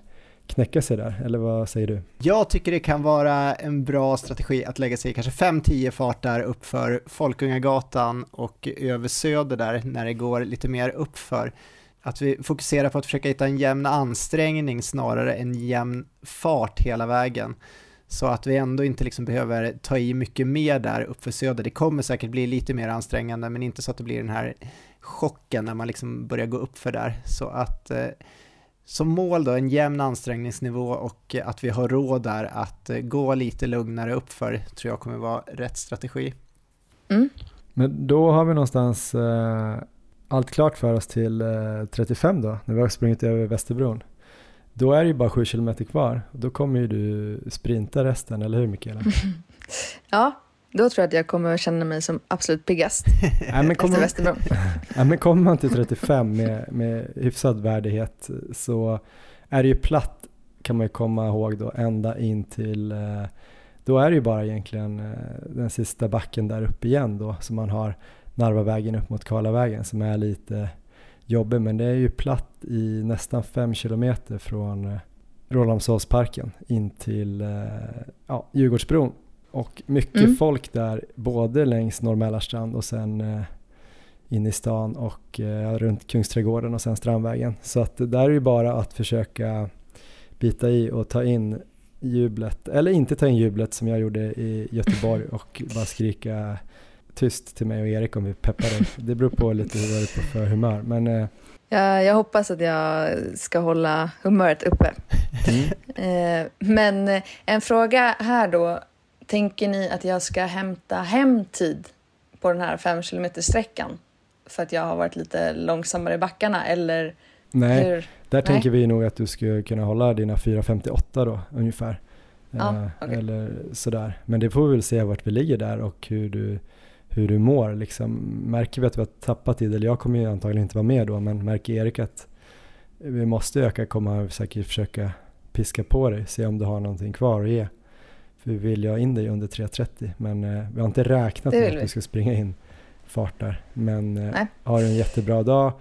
knäcka sig där, eller vad säger du? Jag tycker det kan vara en bra strategi att lägga sig i kanske 5-10 fart där uppför Folkungagatan och över Söder där när det går lite mer uppför. Att vi fokuserar på att försöka hitta en jämn ansträngning snarare än jämn fart hela vägen. Så att vi ändå inte liksom behöver ta i mycket mer där uppför Söder. Det kommer säkert bli lite mer ansträngande men inte så att det blir den här chocken när man liksom börjar gå uppför där. Så att eh, som mål då en jämn ansträngningsnivå och eh, att vi har råd där att eh, gå lite lugnare uppför tror jag kommer vara rätt strategi. mm. Men då har vi någonstans eh, allt klart för oss till eh, 35 då, när vi har sprungit över Västerbron. Då är det ju bara 7 kilometer kvar. Då kommer ju du sprinta resten, eller hur Mikaela? ja, då tror jag att jag kommer känna mig som absolut piggast Nej, men efter kommer, Västerbron. ja, men kommer man till 35 med, med hyfsad värdighet så är det ju platt kan man ju komma ihåg då ända in till eh, då är det ju bara egentligen eh, den sista backen där uppe igen då som man har Narvavägen upp mot Karlavägen som är lite jobbig men det är ju platt i nästan fem kilometer från eh, Rålambshovsparken in till ja, Djurgårdsbron och mycket Mm. folk där både längs Norr och sen eh, in i stan och eh, runt Kungsträdgården och sen Strandvägen. Så att det där är ju bara att försöka bita i och ta in jublet, eller inte ta in jublet som jag gjorde i Göteborg och bara skrika tyst till mig och Erik om vi peppar dig. Det beror på lite hur jag är på för humör. Men eh, Jag, jag hoppas att jag ska hålla humöret uppe. Eh, men en fråga här då. Tänker ni att jag ska hämta hem tid på den här fem kilometer sträckan för att jag har varit lite långsammare i backarna eller nej, hur? där Nej. tänker vi nog att du skulle kunna hålla dina 4.58 då ungefär. Ja, Eh, okej. Eller sådär. Men det får vi väl se vart vi ligger där och hur du, hur du mår. Liksom, märker vi att vi har tappat tid, eller jag kommer ju antagligen inte vara med då, men märker Erik att vi måste öka kommer han säkert försöka piska på dig, se om du har någonting kvar att ge. För vi vill ju ha in dig under 3.30, men eh, vi har inte räknat med att vi. du ska springa in fart där. Men eh, Nej. har du en jättebra dag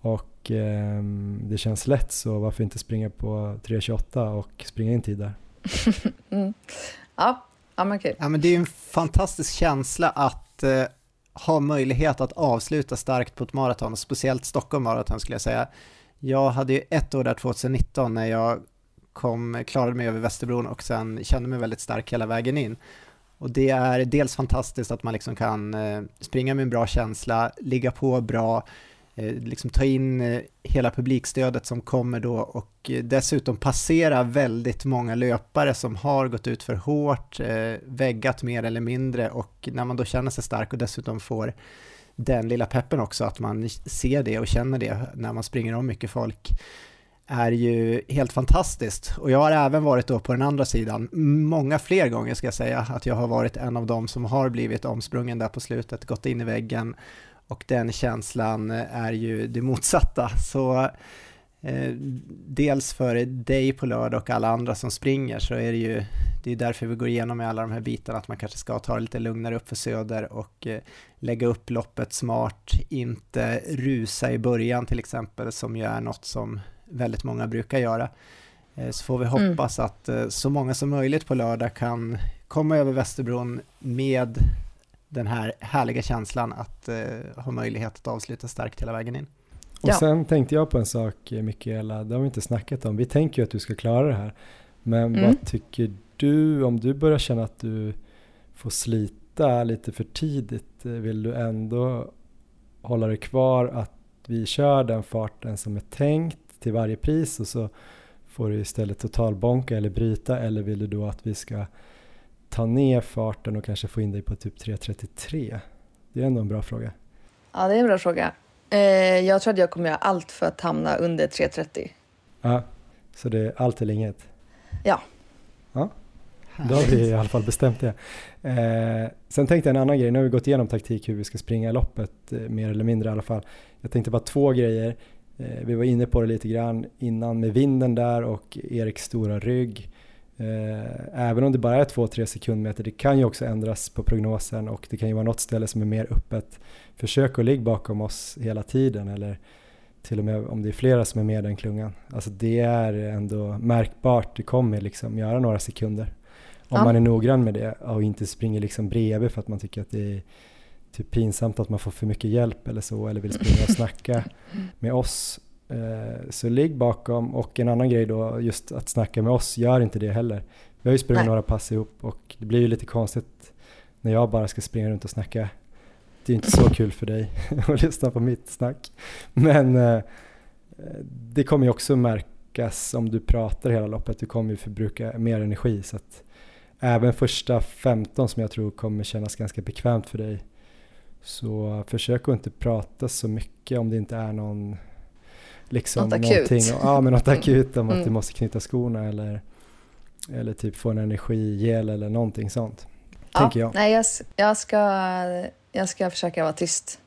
och ehm, det känns lätt så varför inte springa på 3.28 och springa in tid där. mm. Ja, ja men kul. Ja men det är ju en fantastisk känsla att eh, ha möjlighet att avsluta starkt på ett maraton, speciellt Stockholm maraton skulle jag säga. Jag hade ju ett år där 2019 när jag kom, klarade mig över Västerbron och sen kände mig väldigt stark hela vägen in. Och det är dels fantastiskt att man liksom kan eh, springa med en bra känsla, ligga på bra, eh, liksom ta in eh, hela publikstödet som kommer då och dessutom passera väldigt många löpare som har gått ut för hårt, väggat mer eller mindre och när man då känner sig stark och dessutom får den lilla peppen också, att man ser det och känner det när man springer om mycket folk är ju helt fantastiskt. Och jag har även varit då på den andra sidan, många fler gånger ska jag säga, att jag har varit en av dem som har blivit omsprungen där på slutet, gått in i väggen och den känslan är ju det motsatta. Så eh, dels för dig på lördag och alla andra som springer så är det ju, det är därför vi går igenom med alla de här bitarna, att man kanske ska ta det lite lugnare upp för söder och eh, lägga upp loppet smart, inte rusa i början till exempel, som ju är något som väldigt många brukar göra. Eh, Så får vi Mm. hoppas att eh, så många som möjligt på lördag kan komma över Västerbron med den här härliga känslan att eh, ha möjlighet att avsluta starkt hela vägen in. Och Ja. sen tänkte jag på en sak Mikaela, det har vi inte snackat om. Vi tänker ju att du ska klara det här. Men Mm. vad tycker du om du börjar känna att du får slita lite för tidigt? Vill du ändå hålla dig kvar att vi kör den farten som är tänkt till varje pris och så får du istället totalbonka eller bryta eller vill du då att vi ska ta ner farten och kanske få in dig på typ 3.33? Det är ändå en bra fråga. Ja, det är en bra fråga. Eh, jag tror att jag kommer göra allt för att hamna under 3.30. Ja, så det är allt eller inget. Ja. Ja, Då har vi i alla fall bestämt det. Eh, sen tänkte jag en annan grej, nu har vi gått igenom taktik hur vi ska springa loppet, eh, mer eller mindre i alla fall. Jag tänkte bara två grejer. Eh, vi var inne på det lite grann innan med vinden där och Eriks stora rygg. Eh, även om det bara är 2-3 sekundmeter, det kan ju också ändras på prognosen och det kan ju vara något ställe som är mer öppet. Försök att ligga bakom oss hela tiden eller till och med om det är flera som är med den klungan. Alltså det är ändå märkbart, det kommer liksom göra några sekunder. Om Ja. man är noggrann med det och inte springer liksom bredvid för att man tycker att det är typ pinsamt att man får för mycket hjälp eller så eller vill springa och snacka med oss. Eh, Så ligg bakom och en annan grej då, just att snacka med oss, gör inte det heller. Vi har ju sprungit Nej. några pass ihop och det blir ju lite konstigt när jag bara ska springa runt och snacka. Det är inte så kul för dig att lyssna på mitt snack. Men eh, det kommer ju också märkas om du pratar hela loppet, du kommer ju förbruka mer energi. Så att även första 15 som jag tror kommer kännas ganska bekvämt för dig. Så försök att inte prata så mycket om det inte är någon liksom Något akut. någonting, ja men något akut om att Mm. du måste knyta skorna eller, eller typ få en energigel eller någonting sånt. Tänker jag. Nej, jag, jag, ska, jag ska försöka vara tyst.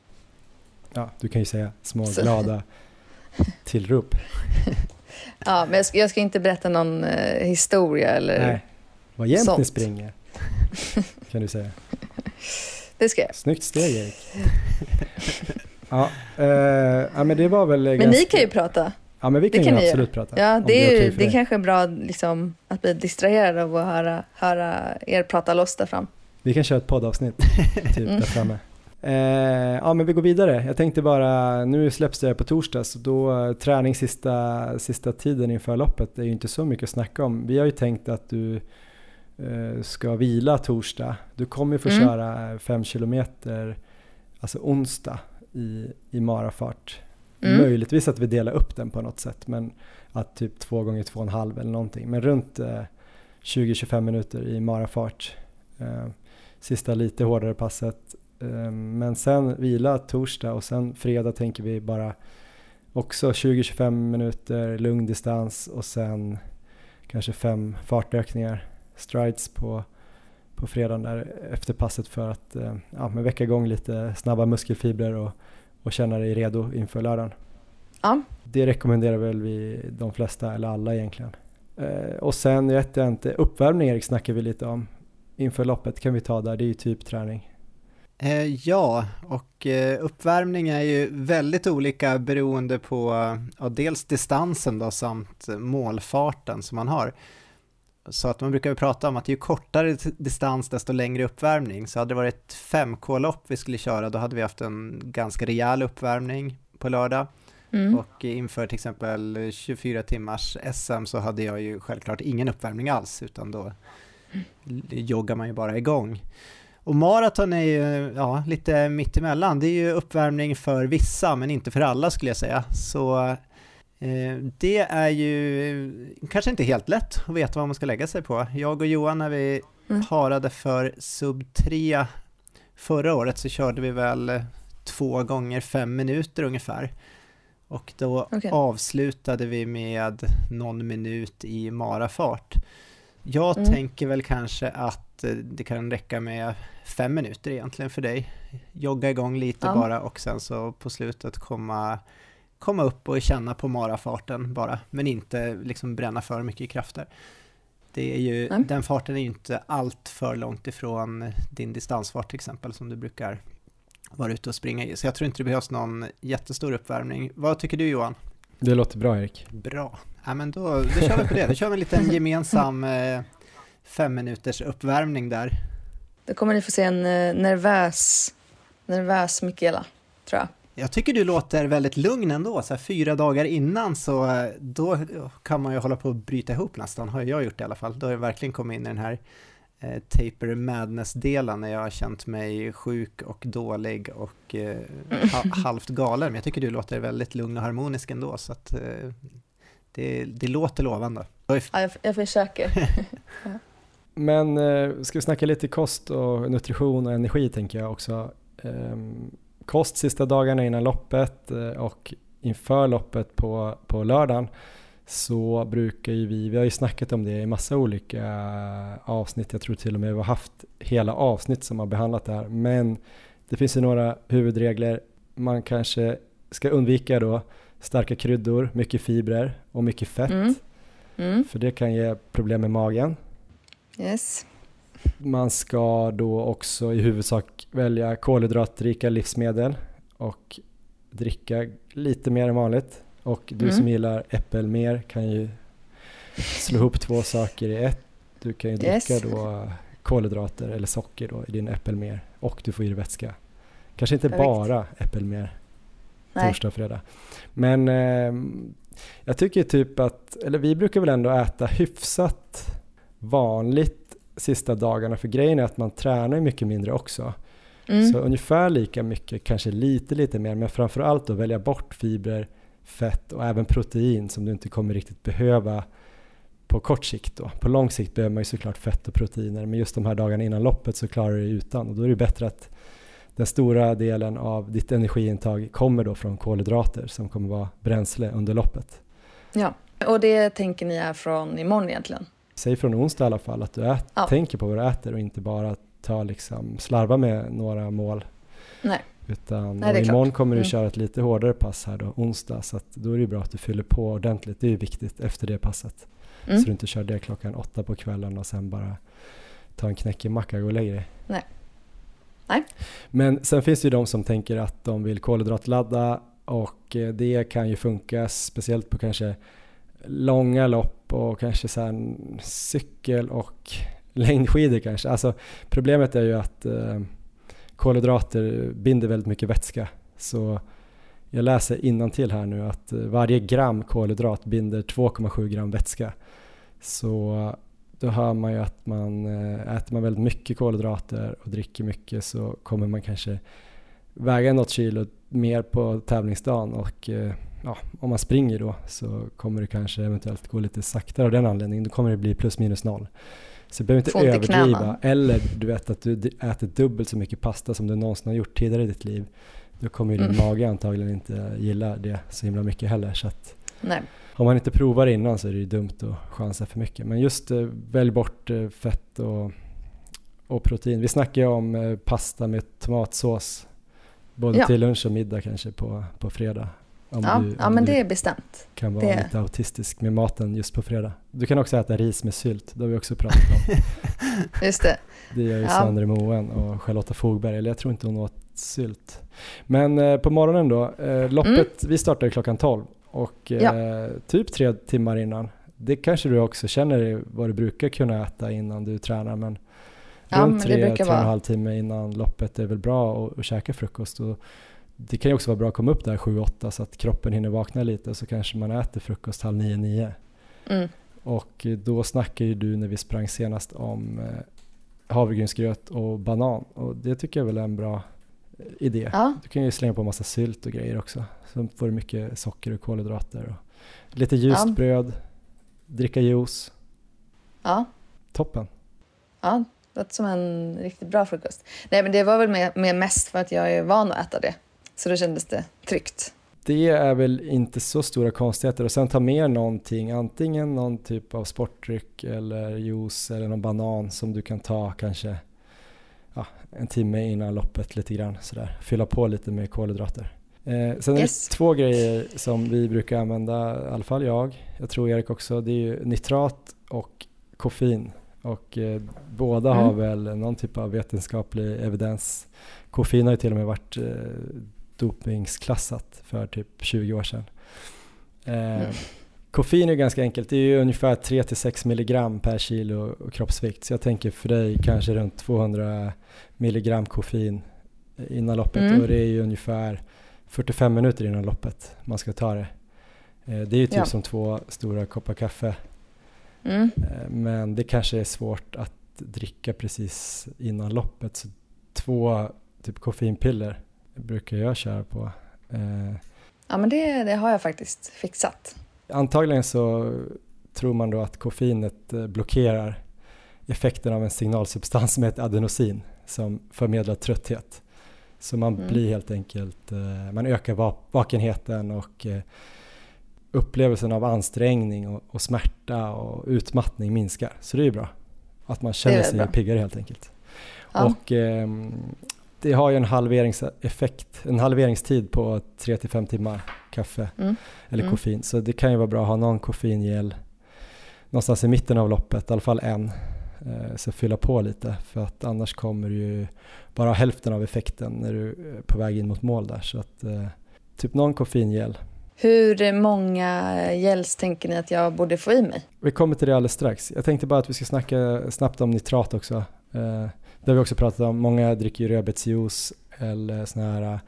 Ja, du kan ju säga små Så- glada tillrop. Ja, men jag ska, jag ska inte berätta någon eh, historia eller... Nej, vad jämnt ni springer. Kan du säga. Det ska jag. Snyggt steg Erik. Ja, eh, ja men det var väl Men ganska... ni kan ju prata. Ja men vi det kan, kan ju absolut prata. Ja, det är, okej ju, för det är kanske är bra liksom, att bli distraherad av att höra, höra er prata loss där fram. Vi kan köra ett poddavsnitt typ Mm. där framme. Eh, ja men vi går vidare. Jag tänkte bara, nu släpps det på torsdag så då eh, träning sista, sista tiden inför loppet är ju inte så mycket att snacka om. Vi har ju tänkt att du ska vila torsdag. Du kommer få Mm. köra 5 kilometer, alltså onsdag i, i marafart. Mm. Möjligtvis att vi delar upp den på något sätt men att typ två gånger två och en halv eller någonting. Men runt eh, 20-25 minuter i marafart. Eh, sista lite hårdare passet. Eh, men sen vila torsdag och sen fredag tänker vi bara också 20-25 minuter lugn distans och sen kanske fem fartökningar, strides på, på fredagen där efter passet för att eh, ja, men väcka igång lite snabba muskelfibrer och, och känna dig redo inför lördagen. Ja. Det rekommenderar väl vi de flesta eller alla egentligen. Eh, och sen vet jag inte, uppvärmning Erik snackar vi lite om inför loppet kan vi ta där, det är ju typ träning. Eh, ja, och uppvärmning är ju väldigt olika beroende på ja, dels distansen då samt målfarten som man har. Så att man brukar prata om att ju kortare distans desto längre uppvärmning. Så hade det varit ett 5K-lopp vi skulle köra då hade vi haft en ganska rejäl uppvärmning på lördag. Mm. Och inför till exempel 24 timmars SM så hade jag ju självklart ingen uppvärmning alls utan då joggar man ju bara igång. Och maraton är ju ja, lite mittemellan. Det är ju uppvärmning för vissa men inte för alla skulle jag säga. Så det är ju kanske inte helt lätt att veta vad man ska lägga sig på. Jag och Johan när vi Mm. harade för sub 3 förra året så körde vi väl eh, två gånger fem minuter ungefär. Och då Okej. avslutade vi med någon minut i marafart. Jag Mm. tänker väl kanske att eh, det kan räcka med fem minuter egentligen för dig. Jogga igång lite Ja. bara och sen så på slutet komma, komma upp och känna på marafarten bara, men inte liksom bränna för mycket krafter. Det är ju, Nej. den farten är ju inte allt för långt ifrån din distansfart till exempel som du brukar vara ute och springa i. Så jag tror inte det behövs någon jättestor uppvärmning. Vad tycker du Johan? Det låter bra Erik. Bra. Ja men då, då kör vi på det. Då kör vi en liten gemensam eh, fem minuters uppvärmning där. Då kommer ni få se en eh, nervös, nervös Mikaela, tror jag. Jag tycker du låter väldigt lugn ändå, så här fyra dagar innan så eh, då kan man ju hålla på att bryta ihop nästan, har jag gjort i alla fall. Då har jag verkligen kommit in i den här eh, taper madness-delen när jag har känt mig sjuk och dålig och eh, ha, halvt galen. Men jag tycker du låter väldigt lugn och harmonisk ändå, så att eh, det, det låter lovande. Ja, jag, jag försöker. Men eh, ska vi snacka lite kost och nutrition och energi tänker jag också. Ehm, kost sista dagarna innan loppet eh, och inför loppet på, på lördagen så brukar ju vi, vi har ju snackat om det i massa olika avsnitt, jag tror till och med vi har haft hela avsnitt som har behandlat det här, men det finns ju några huvudregler. Man kanske ska undvika då starka kryddor, mycket fibrer och mycket fett, Mm. Mm. för det kan ge problem med magen. Yes. Man ska då också i huvudsak välja kolhydratrika livsmedel och dricka lite mer än vanligt. Och du Mm. som gillar äppelmer kan ju slå ihop två saker i ett. Du kan ju dricka Yes. då kolhydrater eller socker då i din äppelmer och du får i dig vätska. Kanske inte Perfekt. bara äppelmer torsdag och fredag. Men ehm, jag tycker typ att, eller vi brukar väl ändå äta hyfsat vanligt sista dagarna för grejen är att man tränar mycket mindre också. Mm. Så ungefär lika mycket, kanske lite lite mer, men framförallt då välja bort fibrer, fett och även protein som du inte kommer riktigt behöva på kort sikt då. På lång sikt behöver man ju såklart fett och proteiner, men just de här dagarna innan loppet så klarar du dig utan och då är det bättre att den stora delen av ditt energiintag kommer då från kolhydrater som kommer vara bränsle under loppet. Ja, och det tänker ni är från imorgon egentligen? Säg från onsdag i alla fall att du ät, Ja. tänker på vad du äter och inte bara ta liksom, slarva med några mål. Nej. Utan Nej, och imorgon klart. kommer du Mm. köra ett lite hårdare pass här då, onsdag, så då är det bra att du fyller på ordentligt. Det är ju viktigt efter det passet. Mm. Så du inte kör det klockan åtta på kvällen och sen bara ta en knäckemacka och gå och lägga dig. Nej. Nej. Men sen finns det ju de som tänker att de vill kolhydratladda och eh, det kan ju funka speciellt på kanske långa lopp och kanske så här en cykel och längdskidor kanske. Alltså problemet är ju att eh, kolhydrater binder väldigt mycket vätska. Så jag läser till här nu att eh, varje gram kolhydrat binder 2,7 gram vätska. Så då hör man ju att man eh, äter man väldigt mycket kolhydrater och dricker mycket så kommer man kanske väga något kilo mer på tävlingsdagen och eh, ja, om man springer då så kommer det kanske eventuellt gå lite saktare av den anledningen. Då kommer det bli plus minus noll. Så du behöver inte överdriva. Eller du vet att du äter dubbelt så mycket pasta som du någonsin har gjort tidigare i ditt liv. Då kommer ju din Mm. mage antagligen inte gilla det så himla mycket heller. Så att Nej. om man inte provar innan så är det ju dumt att chansa för mycket. Men just eh, välj bort eh, fett och, och protein. Vi snackar ju om eh, pasta med tomatsås både Ja. till lunch och middag kanske på, på fredag. Om Ja, du, ja men du det är bestämt. kan vara det- lite autistisk med maten just på fredag. Du kan också äta ris med sylt, det har vi också pratat om. Just det. Det gör ju Ja. Sandra Moen och Charlotta Fogberg, eller jag tror inte hon åt sylt. Men eh, på morgonen då, eh, loppet, vi startar klockan 12 och eh, Ja. typ tre timmar innan. Det kanske du också känner vad du brukar kunna äta innan du tränar men Ja, men runt det tre, tre och en halv timme innan loppet är väl bra att käka frukost. Och det kan ju också vara bra att komma upp där 7-8 så att kroppen hinner vakna lite så kanske man äter frukost halv 9-9. Mm. Och då snackade ju du när vi sprang senast om eh, havregrynsgröt och banan och det tycker jag väl är en bra eh, idé. Ja, Du kan ju slänga på massa sylt och grejer också. Så får du mycket socker och kolhydrater. Och lite ljust Ja. bröd, dricka juice. ja, Toppen. ja. Det låter som en riktigt bra frukost. Nej, men det var väl mer, mer mest för att jag är van att äta det. Så då kändes det tryggt. Det är väl inte så stora konstigheter och sen ta med någonting, antingen någon typ av sportdryck eller juice eller någon banan som du kan ta kanske ja, en timme innan loppet lite grann sådär. Fylla på lite med kolhydrater. Eh, sen Yes. är det två grejer som vi brukar använda, i alla fall jag, jag tror Erik också, det är ju nitrat och koffein. Och eh, båda Mm. har väl någon typ av vetenskaplig evidens. Koffein har ju till och med varit eh, dopingsklassat för typ 20 år sedan. Eh, Mm. Koffein är ganska enkelt, det är ju ungefär 3-6 milligram per kilo kroppsvikt. Så jag tänker för dig kanske runt 200 milligram koffein innan loppet Mm. och det är ju ungefär 45 minuter innan loppet man ska ta det. Eh, Det är ju typ Ja. som två stora koppar kaffe Mm. Eh, Men det kanske är svårt att dricka precis innan loppet. Så två typ koffeinpiller brukar jag köra på. Eh, Ja, men det, det har jag faktiskt fixat. antagligen så tror man då att koffeinet eh, blockerar effekten av en signalsubstans som heter adenosin som förmedlar trötthet. Så man Mm. blir helt enkelt, eh, man ökar va- vakenheten och eh, upplevelsen av ansträngning och, och, smärta och utmattning minskar. Så det är ju bra. Att man känner sig bra. piggare helt enkelt. Ja. Och eh, det har ju en halveringseffekt, en halveringstid på 3-5 timmar kaffe mm. eller mm. koffein. Så det kan ju vara bra att ha någon koffeingel någonstans i mitten av loppet, i alla fall en. Eh, så fylla på lite för att annars kommer du ju bara hälften av effekten när du är på väg in mot mål där. Så att eh, typ någon koffeingel. Hur många gels tänker ni att jag borde få i mig? Vi kommer till det alldeles strax. Jag tänkte bara att vi ska snacka snabbt om nitrat också. Det har vi också pratat om. Många dricker ju rödbetsjuice eller såna här eh,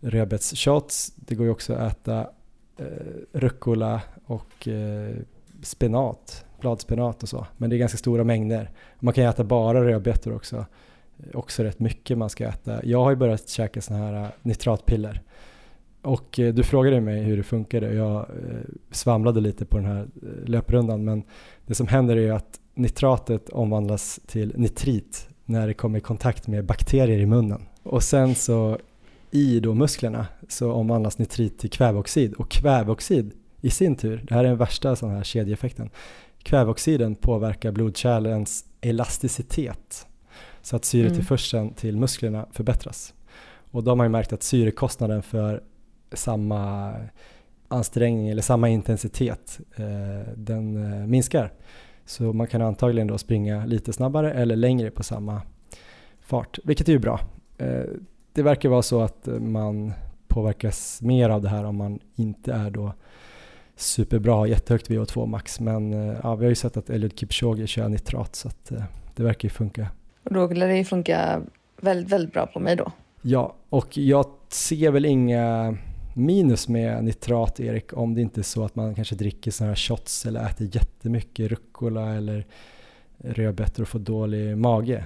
rödbetsshots. Det går ju också att äta eh, rucola och eh, spenat, bladspenat och så. Men det är ganska stora mängder. Man kan äta bara rödbetor också. Också rätt mycket man ska äta. Jag har ju börjat käka sådana här nitratpiller. Och du frågade mig hur det funkade och jag svamlade lite på den här löprundan. Men det som händer är ju att nitratet omvandlas till nitrit när det kommer i kontakt med bakterier i munnen. Och sen så i då musklerna så omvandlas nitrit till kväveoxid och kväveoxid i sin tur, det här är den värsta sån här kedjeeffekten, kväveoxiden påverkar blodkärlens elasticitet så att syretillförseln mm. till musklerna förbättras. Och då har man ju märkt att syrekostnaden för samma ansträngning eller samma intensitet, eh, den eh, minskar. Så man kan antagligen då springa lite snabbare eller längre på samma fart, vilket är ju bra. Eh, det verkar vara så att man påverkas mer av det här om man inte är då superbra, jättehögt VO2 max. Men eh, ja, vi har ju sett att Eliud Kipchoge kör nitrat så att eh, det verkar ju funka. Och då lär det ju funka väldigt, väldigt bra på mig då. Ja, och jag ser väl inga minus med nitrat, Erik, om det inte är så att man kanske dricker sådana här shots eller äter jättemycket rucola eller rödbetor och får dålig mage.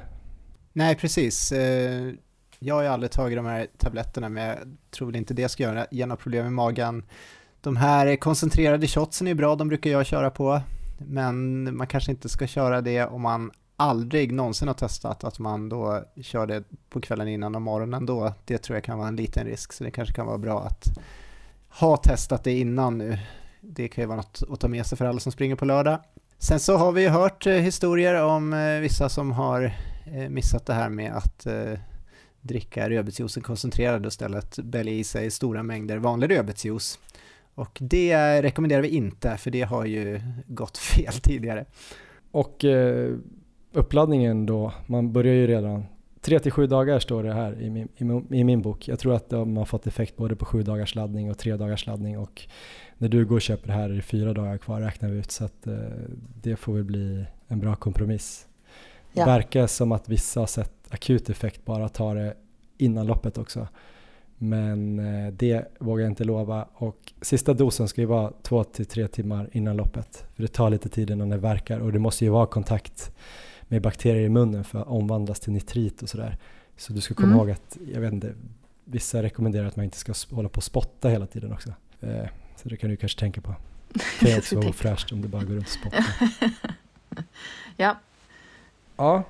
Nej, precis. Eh, jag har ju aldrig tagit de här tabletterna, men jag tror väl inte det ska göra, ge några problem med magen. De här koncentrerade shotsen är bra, de brukar jag köra på. Men man kanske inte ska köra det om man aldrig någonsin har testat att man då kör det på kvällen innan och morgonen då. Det tror jag kan vara en liten risk, så det kanske kan vara bra att ha testat det innan nu. Det kan ju vara något att ta med sig för alla som springer på lördag. Sen så har vi ju hört eh, historier om eh, vissa som har eh, missat det här med att dricka rödbetsjuicen koncentrerad och istället bälja i sig stora mängder vanlig rödbetsjuice. Och det rekommenderar vi inte, för det har ju gått fel tidigare. Och eh, uppladdningen då, man börjar ju redan 3-7 dagar står det här i min, i, i min bok. Jag tror att de har fått effekt både på 7 dagars laddning och 3 dagars laddning och när du går och köper det här är det 4 dagar kvar räknar vi ut så att eh, det får väl bli en bra kompromiss. Ja. Det verkar som att vissa har sett akut effekt bara ta det innan loppet också. Men eh, det vågar jag inte lova och sista dosen ska ju vara två till tre timmar innan loppet. För det tar lite tid innan det verkar och det måste ju vara kontakt med bakterier i munnen för att omvandlas till nitrit och sådär. Så du ska komma mm. ihåg att, jag vet inte, vissa rekommenderar att man inte ska hålla på och spotta hela tiden också. Eh, så det kan du kanske tänka på. Det kan också vara ofräscht om du bara går runt och spottar. ja. Ja.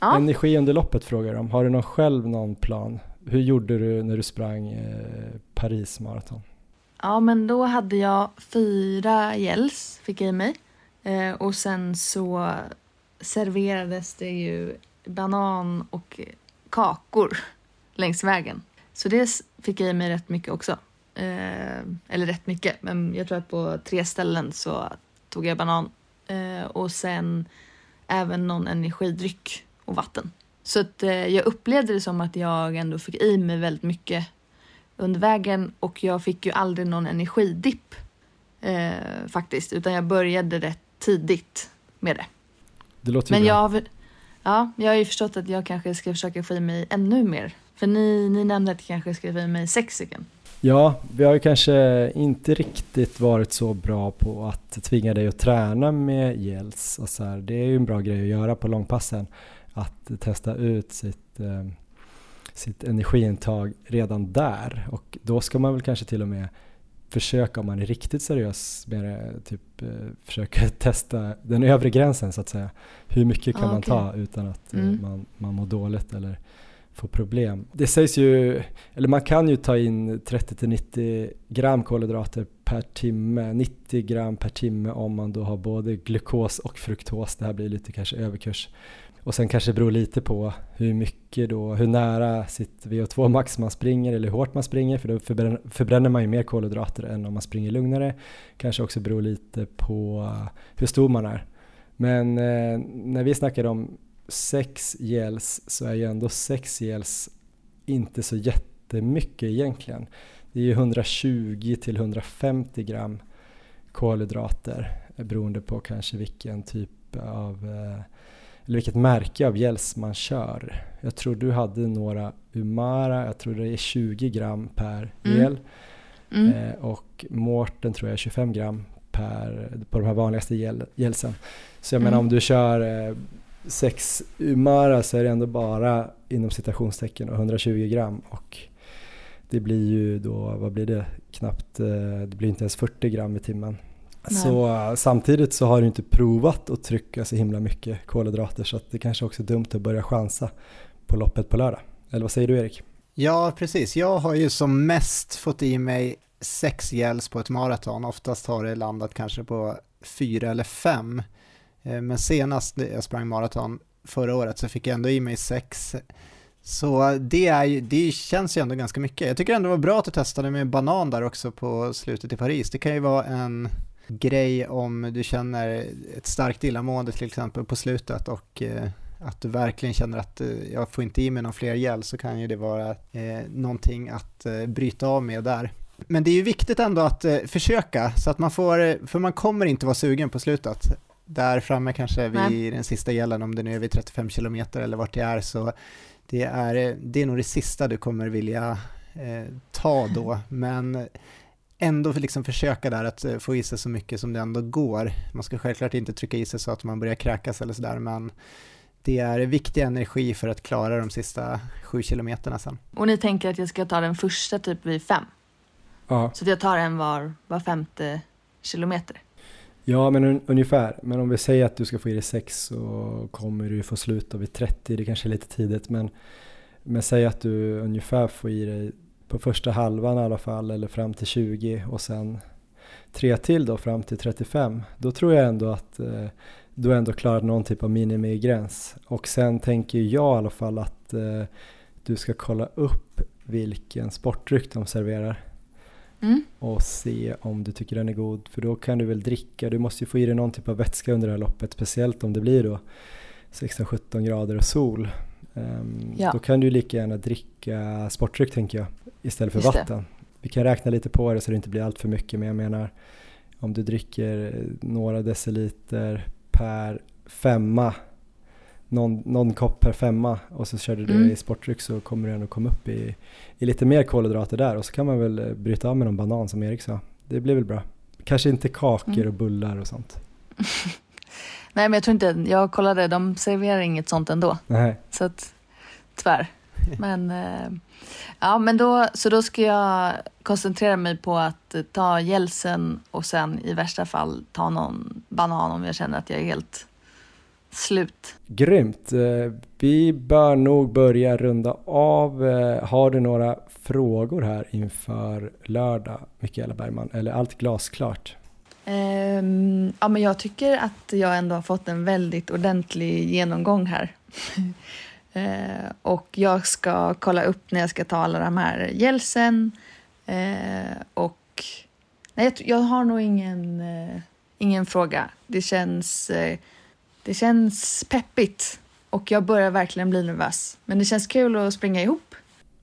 ja. Energi under loppet frågar de. Har du någon själv någon plan? hur gjorde du när du sprang eh, Paris maraton? Ja, men då hade jag fyra gels, fick jag i mig. Eh, och sen så serverades det ju banan och kakor längs vägen. Så det fick jag i mig rätt mycket också. Eh, eller rätt mycket, men jag tror att på tre ställen så tog jag banan. Eh, och sen även någon energidryck och vatten. Så att eh, jag upplevde det som att jag ändå fick i mig väldigt mycket under vägen och jag fick ju aldrig någon energidipp eh, faktiskt, utan jag började rätt tidigt med det. Det låter Men bra. jag, ja, jag har ju förstått att jag kanske ska försöka få i mig ännu mer. För ni, ni nämnde att jag kanske ska få i mig sex stycken. Ja, vi har ju kanske inte riktigt varit så bra på att tvinga dig att träna med gels och så här. Det är ju en bra grej att göra på långpassen att testa ut sitt, eh, sitt energiintag redan där och då ska man väl kanske till och med försöka om man är riktigt seriös med det, typ eh, försöka testa den övre gränsen så att säga. Hur mycket kan ah, man okay. ta utan att eh, mm. man, man mår dåligt eller får problem. Det sägs ju, eller man kan ju ta in 30-90 gram kolhydrater per timme, 90 gram per timme om man då har både glukos och fruktos. Det här blir lite kanske överkurs. Och sen kanske det beror lite på hur mycket då, hur nära sitt VO2 max man springer eller hur hårt man springer för då förbränner, förbränner man ju mer kolhydrater än om man springer lugnare. Kanske också beror lite på hur stor man är. Men eh, när vi snackar om sex gels så är ju ändå sex gels inte så jättemycket egentligen. Det är ju 120 till 150 gram kolhydrater eh, beroende på kanske vilken typ av eh, eller vilket märke av gels man kör. Jag tror du hade några Umara, jag tror det är 20 gram per mm. gel. Mm. Eh, och Mårten tror jag är 25 gram per, på de här vanligaste gel, gelsen. Så jag mm. menar om du kör eh, 6 Umara så är det ändå bara inom citationstecken 120 gram och det blir ju då, vad blir det, knappt, eh, det blir inte ens 40 gram i timmen. Nej. Så samtidigt så har du inte provat att trycka så himla mycket kolhydrater så att det kanske också är dumt att börja chansa på loppet på lördag. Eller vad säger du Erik? Ja, precis. Jag har ju som mest fått i mig sex gels på ett maraton. Oftast har det landat kanske på fyra eller fem. Eh, men senast jag sprang maraton förra året så fick jag ändå i mig sex. Så det, är, det känns ju ändå ganska mycket. Jag tycker ändå det var bra att du testade med banan där också på slutet i Paris. Det kan ju vara en grej om du känner ett starkt illamående till exempel på slutet och eh, att du verkligen känner att eh, jag får inte i mig någon fler gel så kan ju det vara eh, någonting att eh, bryta av med där. Men det är ju viktigt ändå att eh, försöka så att man får, för man kommer inte vara sugen på slutet. Där framme kanske vid Nej. den sista gelen, om det nu är vid 35 km eller vart det är, så det är, det är nog det sista du kommer vilja eh, ta då. Men ändå liksom försöka där att eh, få i sig så mycket som det ändå går. Man ska självklart inte trycka i sig så att man börjar kräkas eller sådär, men det är viktig energi för att klara de sista sju kilometerna sen. Och ni tänker att jag ska ta den första typ vid fem? Ja. Så att jag tar en var, var femte kilometer? Ja, men un ungefär. Men om vi säger att du ska få i dig sex så kommer du få sluta vid 30. Det kanske är lite tidigt, men, men säg att du ungefär får i dig på första halvan i alla fall eller fram till 20 och sen tre till då fram till 35. Då tror jag ändå att eh, du ändå klarat någon typ av minimigräns. Och sen tänker jag i alla fall att eh, du ska kolla upp vilken sportdryck de serverar. Mm. Och se om du tycker den är god. För då kan du väl dricka, du måste ju få i dig någon typ av vätska under det här loppet. Speciellt om det blir då 16-17 grader och sol. Um, ja. Då kan du lika gärna dricka sportdryck tänker jag istället för Just vatten. Det. Vi kan räkna lite på det så det inte blir allt för mycket men jag menar om du dricker några deciliter per femma någon, någon kopp per femma och så kör du mm. i sportdryck så kommer du ändå komma upp i, i lite mer kolhydrater där och så kan man väl eh, bryta av med någon banan som Erik sa. Det blir väl bra. Kanske inte kakor mm. och bullar och sånt. Nej men jag tror inte, jag kollade, de serverar inget sånt ändå. Nej. Så att, tyvärr. Men, eh, ja, men då, så då ska jag koncentrera mig på att ta gelsen och sen i värsta fall ta någon banan om jag känner att jag är helt slut. Grymt. Eh, vi bör nog börja runda av. Eh, har du några frågor här inför lördag, Mikaela Bergman? Eller allt glasklart? Um, ja, men jag tycker att jag ändå har fått en väldigt ordentlig genomgång här. uh, och jag ska kolla upp när jag ska ta alla de här gelsen. Uh, och nej, jag, jag, har nog ingen, uh, ingen fråga. Det känns, det känns peppigt och jag börjar verkligen bli nervös. Men det känns kul att springa ihop.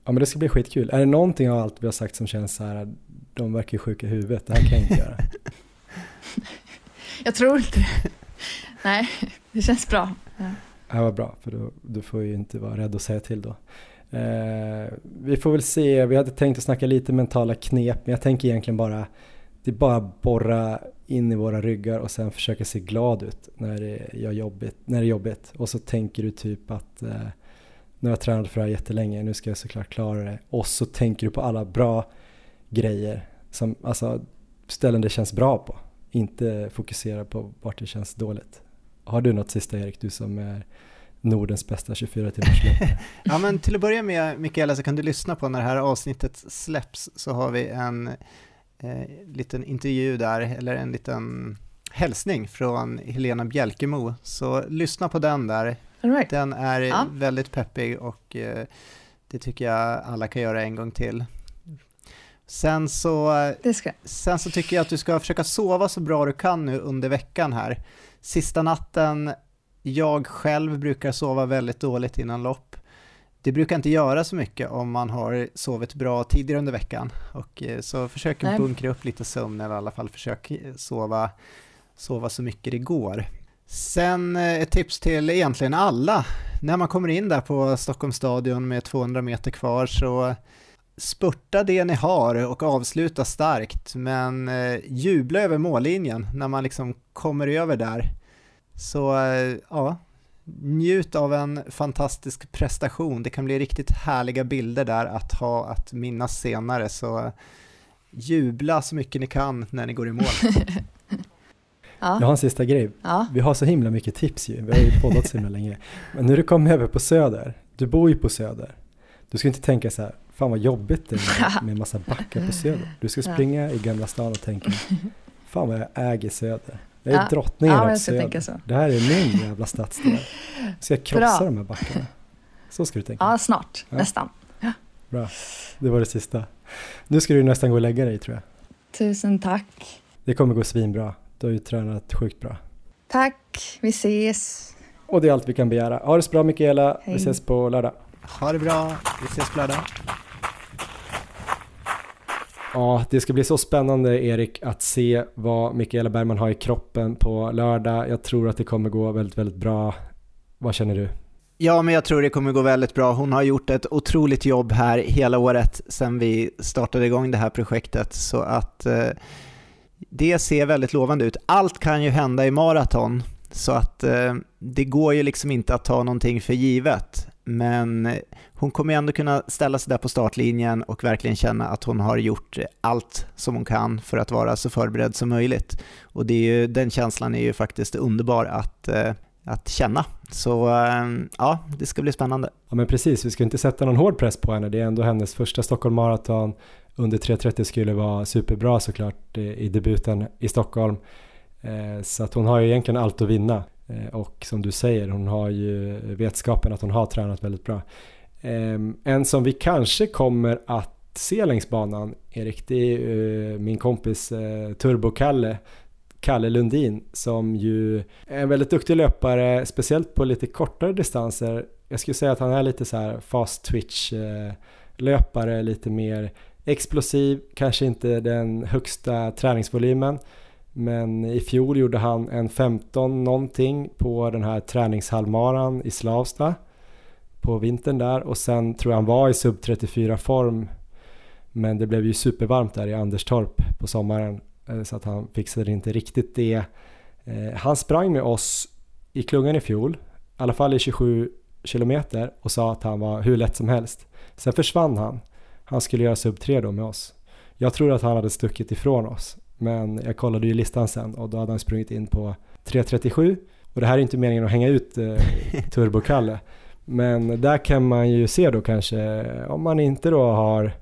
Ja men det ska bli skitkul. Är det någonting av allt vi har sagt som känns så här, de verkar sjuka i huvudet, det här kan jag inte göra? Jag tror inte det. Nej, det känns bra. Ja. Ja, vad bra, för då, du får ju inte vara rädd att säga till då. Eh, vi får väl se, vi hade tänkt att snacka lite mentala knep, men jag tänker egentligen bara, det är bara borra in i våra ryggar och sen försöka se glad ut när det är jobbigt. När det är jobbigt. Och så tänker du typ att eh, nu har jag tränat för det här jättelänge, nu ska jag såklart klara det. Och så tänker du på alla bra grejer, som, alltså ställen det känns bra på inte fokusera på vart det känns dåligt. Har du något sista Erik, du som är Nordens bästa 24 timmars ja men till att börja med Mikaela så kan du lyssna på när det här avsnittet släpps så har vi en eh, liten intervju där, eller en liten hälsning från Helena Bjälkemo. Så lyssna på den där. Right. Den är Ja. väldigt peppig och eh, det tycker jag alla kan göra en gång till. Sen så, sen så tycker jag att du ska försöka sova så bra du kan nu under veckan här. Sista natten, jag själv brukar sova väldigt dåligt innan lopp. Det brukar inte göra så mycket om man har sovit bra tidigare under veckan. Och eh, så försök Nej. bunkra upp lite sömn eller i alla fall försök eh, sova, sova så mycket det går. Sen eh, ett tips till egentligen alla. När man kommer in där på Stockholms stadion med 200 meter kvar så spurta det ni har och avsluta starkt men eh, jubla över mållinjen när man liksom kommer över där. Så eh, ja, njut av en fantastisk prestation. Det kan bli riktigt härliga bilder där att ha att minnas senare så eh, jubla så mycket ni kan när ni går i mål. Jag Ja. har en sista grej. ja. Vi har så himla mycket tips ju. Vi har ju poddat så himla länge. Men nu du kommer över på Söder, du bor ju på Söder. Du ska inte tänka så här, fan vad jobbigt det är med, med massa backar på Söder. Du ska Ja. springa i Gamla stan och tänka, fan vad jag äger Söder. Jag är Ja. drottningen Ja, av Söder. Det här är min jävla stadsdel. Ska jag krossa Bra. de här backarna? Så ska du tänka. ja, snart. Ja. Nästan. Bra. Det var det sista. Nu ska du nästan gå och lägga dig tror jag. Tusen tack. Det kommer gå svinbra. Du har ju tränat sjukt bra. Tack. Vi ses. Och det är allt vi kan begära. Ha det så bra Mikaela. Hej. Vi ses på lördag. Ha det bra, vi ses på lördag. Ja, det ska bli så spännande Erik att se vad Mikaela Bergman har i kroppen på lördag. Jag tror att det kommer gå väldigt, väldigt bra. Vad känner du? Ja, men jag tror det kommer gå väldigt bra. Hon har gjort ett otroligt jobb här hela året sedan vi startade igång det här projektet. Så att eh, det ser väldigt lovande ut. Allt kan ju hända i maraton, så att eh, det går ju liksom inte att ta någonting för givet. Men hon kommer ju ändå kunna ställa sig där på startlinjen och verkligen känna att hon har gjort allt som hon kan för att vara så förberedd som möjligt. Och det är ju, den känslan är ju faktiskt underbar att, eh, att känna. Så eh, ja, det ska bli spännande. Ja men precis, vi ska inte sätta någon hård press på henne. Det är ändå hennes första Stockholm Marathon. Under 3.30 skulle vara superbra såklart i debuten i Stockholm. Eh, så att hon har ju egentligen allt att vinna. Eh, och som du säger, hon har ju vetskapen att hon har tränat väldigt bra. Ehm, en som vi kanske kommer att se längs banan, Erik, det är eh, min kompis eh, Turbo-Kalle. Kalle Lundin som ju är en väldigt duktig löpare, speciellt på lite kortare distanser. Jag skulle säga att han är lite så här fast twitch-löpare, lite mer explosiv, kanske inte den högsta träningsvolymen. Men i fjol gjorde han en 15 någonting på den här träningshalvmaran i Slavsta på vintern där och sen tror jag han var i sub 34 form men det blev ju supervarmt där i Anderstorp på sommaren eh, så att han fixade inte riktigt det. Eh, han sprang med oss i klungan i fjol, i alla fall i 27 kilometer och sa att han var hur lätt som helst. Sen försvann han. Han skulle göra sub 3 då med oss. Jag tror att han hade stuckit ifrån oss, men jag kollade ju listan sen och då hade han sprungit in på 3.37 och det här är inte meningen att hänga ut eh, Turbo-Kalle. Men där kan man ju se då kanske, om man inte då har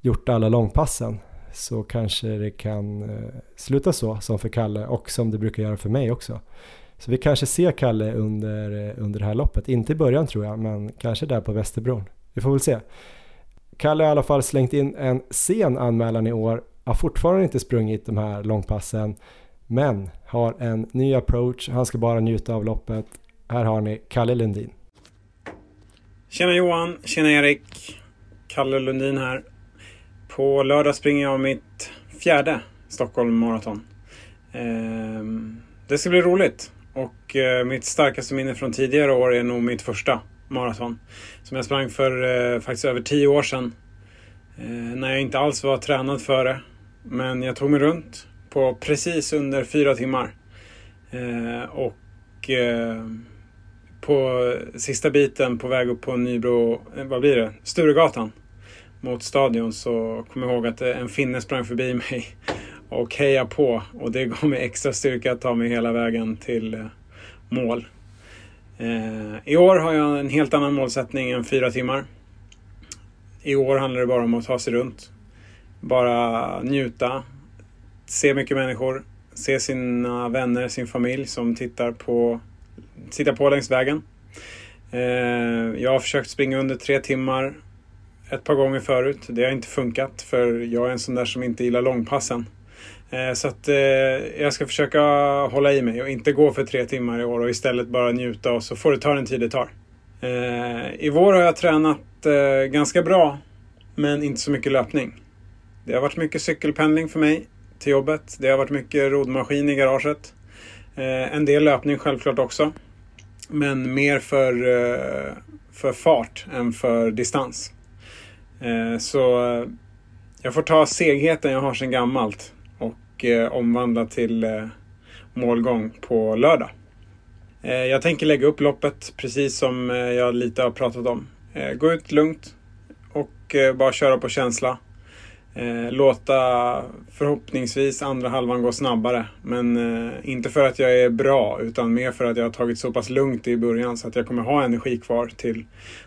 gjort alla långpassen så kanske det kan eh, sluta så som för Kalle och som det brukar göra för mig också. Så vi kanske ser Kalle under, eh, under det här loppet, inte i början tror jag, men kanske där på Västerbron. Vi får väl se. Kalle har i alla fall slängt in en sen anmälan i år, har fortfarande inte sprungit de här långpassen, men har en ny approach, han ska bara njuta av loppet. Här har ni Kalle Lundin. Tjena Johan, tjena Erik. Kalle Lundin här. På lördag springer jag mitt fjärde Stockholm Marathon. Ehm, det ska bli roligt. Och eh, mitt starkaste minne från tidigare år är nog mitt första maraton. Som jag sprang för eh, faktiskt över tio år sedan. Ehm, när jag inte alls var tränad för det. Men jag tog mig runt på precis under fyra timmar. Eh, Och eh, på sista biten på väg upp på Nybro, eh, vad blir det, Sturegatan mot stadion så kom jag ihåg att eh, en finne sprang förbi mig och hejade på och det gav mig extra styrka att ta mig hela vägen till eh, mål. I år har jag en helt annan målsättning än fyra timmar. I år handlar det bara om att ta sig runt bara njuta, se mycket människor, se sina vänner, sin familj som tittar på, tittar på längs vägen. Eh, jag har försökt springa under tre timmar ett par gånger förut. Det har inte funkat för jag är en sån där som inte gillar långpassen. Eh, så att eh, jag ska försöka hålla i mig och inte gå för tre timmar i år och istället bara njuta och så får det ta den tid det tar. I vår har jag tränat ganska bra men inte så mycket löpning. Det har varit mycket cykelpendling för mig till jobbet. Det har varit mycket rodmaskin i garaget. Eh, en del löpning självklart också. Men mer för, eh, för fart än för distans. Eh, så jag får ta segheten jag har sedan gammalt och omvandla till målgång på lördag. Jag tänker lägga upp loppet precis som jag lite har pratat om. Gå ut lugnt och bara köra på känsla. Eh, låta förhoppningsvis andra halvan gå snabbare. Men eh, inte för att jag är bra utan mer för att jag har tagit så pass lugnt i början så att jag kommer ha energi kvar till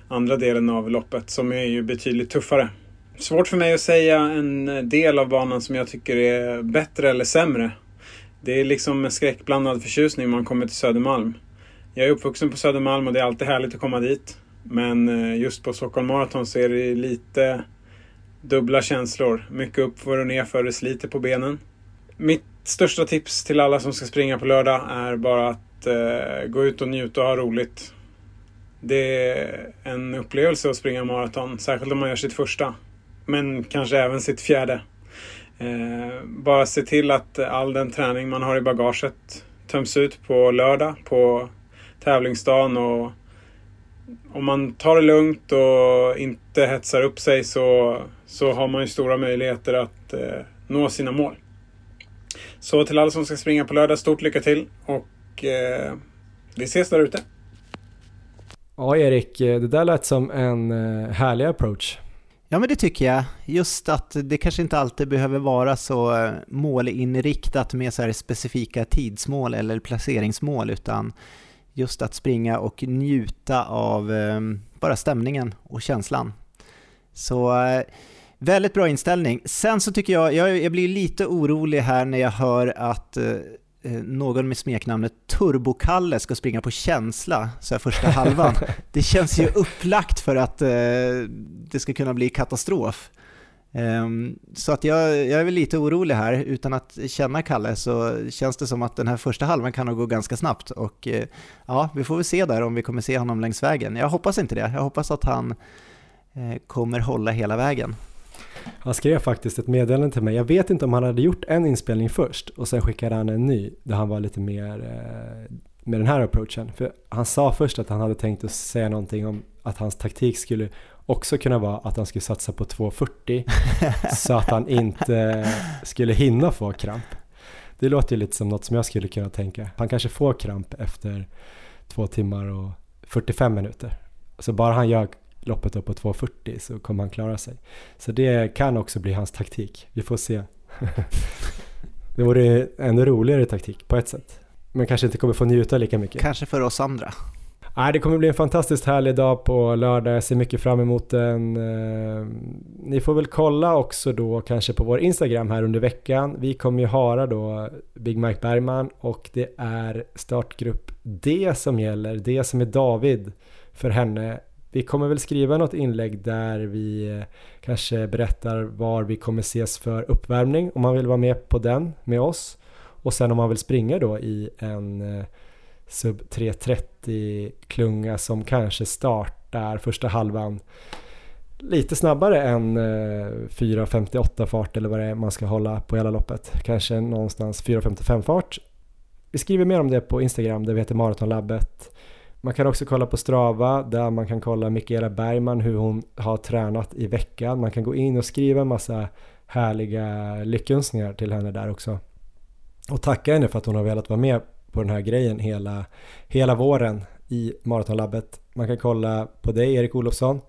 andra delen av loppet som är ju betydligt tuffare. Svårt för mig att säga en del av banan som jag tycker är bättre eller sämre. Det är liksom en skräckblandad förtjusning man kommer till Södermalm. Jag är uppvuxen på Södermalm och det är alltid härligt att komma dit. Men eh, just på Stockholm Marathon så är det lite dubbla känslor. Mycket uppför och nerför, det sliter på benen. Mitt största tips till alla som ska springa på lördag är bara att eh, gå ut och njuta och ha roligt. Det är en upplevelse att springa maraton, särskilt om man gör sitt första. Men kanske även sitt fjärde. Eh, bara se till att all den träning man har i bagaget töms ut på lördag, på tävlingsdagen. Och om man tar det lugnt och inte hetsar upp sig så, så har man ju stora möjligheter att eh, nå sina mål. Så till alla som ska springa på lördag, stort lycka till och eh, vi ses där ute. Ja, Erik, det där lät som en eh, härlig approach. Ja, men det tycker jag. Just att det kanske inte alltid behöver vara så eh, målinriktat med så här specifika tidsmål eller placeringsmål, utan just att springa och njuta av bara stämningen och känslan. Så eh, väldigt bra inställning. Sen så tycker jag, jag, blir lite orolig här när jag hör att Eh, någon med smeknamnet Turbokalle ska springa på känsla så här första halvan. Det känns ju upplagt för att eh, det ska kunna bli katastrof. Um, så att jag, jag är väl lite orolig här, utan att känna Kalle så känns det som att den här första halvan kan nog gå ganska snabbt och ja, vi får väl se där om vi kommer se honom längs vägen. Jag hoppas inte det, jag hoppas att han kommer hålla hela vägen. Han skrev faktiskt ett meddelande till mig. Jag vet inte om han hade gjort en inspelning först och sen skickade han en ny där han var lite mer eh, med den här approachen. För han sa först att han hade tänkt att säga någonting om att hans taktik skulle också kunna vara att han skulle satsa på 2.40 så att han inte skulle hinna få kramp. Det låter ju lite som något som jag skulle kunna tänka. Han kanske får kramp efter två timmar och 45 minuter. Så bara han gör loppet upp på 2.40 så kommer han klara sig. Så det kan också bli hans taktik. Vi får se. det vore ännu roligare taktik på ett sätt. Men kanske inte kommer få njuta lika mycket. Kanske för oss andra. Nej, det kommer bli en fantastiskt härlig dag på lördag. Jag ser mycket fram emot den. Eh, ni får väl kolla också då kanske på vår Instagram här under veckan. Vi kommer ju höra då Big Mike Bergman och det är startgrupp D som gäller. D som är David för henne vi kommer väl skriva något inlägg där vi eh, kanske berättar var vi kommer ses för uppvärmning om man vill vara med på den med oss. Och sen om man vill springa då i en eh, sub 330 klunga som kanske startar första halvan lite snabbare än eh, 4.58 fart eller vad det är man ska hålla på hela loppet. Kanske någonstans 4.55 fart. Vi skriver mer om det på Instagram där vi heter Maratonlabbet. Man kan också kolla på Strava där man kan kolla Mikaela Bergman hur hon har tränat i veckan. Man kan gå in och skriva en massa härliga lyckönskningar till henne där också. Och tacka henne för att hon har velat vara med på den här grejen hela, hela våren i Maratonlabbet. Man kan kolla på dig Erik Olofsson,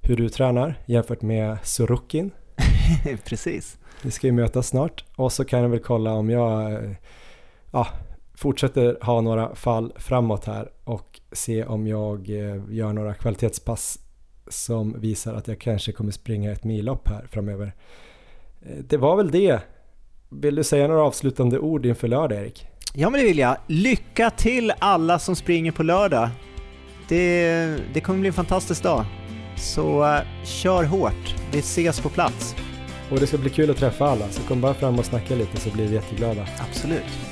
hur du tränar jämfört med Sorokin. Precis. Vi ska ju mötas snart och så kan jag väl kolla om jag ja, fortsätter ha några fall framåt här och se om jag eh, gör några kvalitetspass som visar att jag kanske kommer springa ett millopp här framöver. Eh, Det var väl det. Vill du säga några avslutande ord inför lördag Erik? Ja men det vill jag. Lycka till alla som springer på lördag. Det, det kommer bli en fantastisk dag. Så eh, kör hårt. Vi ses på plats. Och det ska bli kul att träffa alla, så kom bara fram och snacka lite så blir vi jätteglada. Absolut.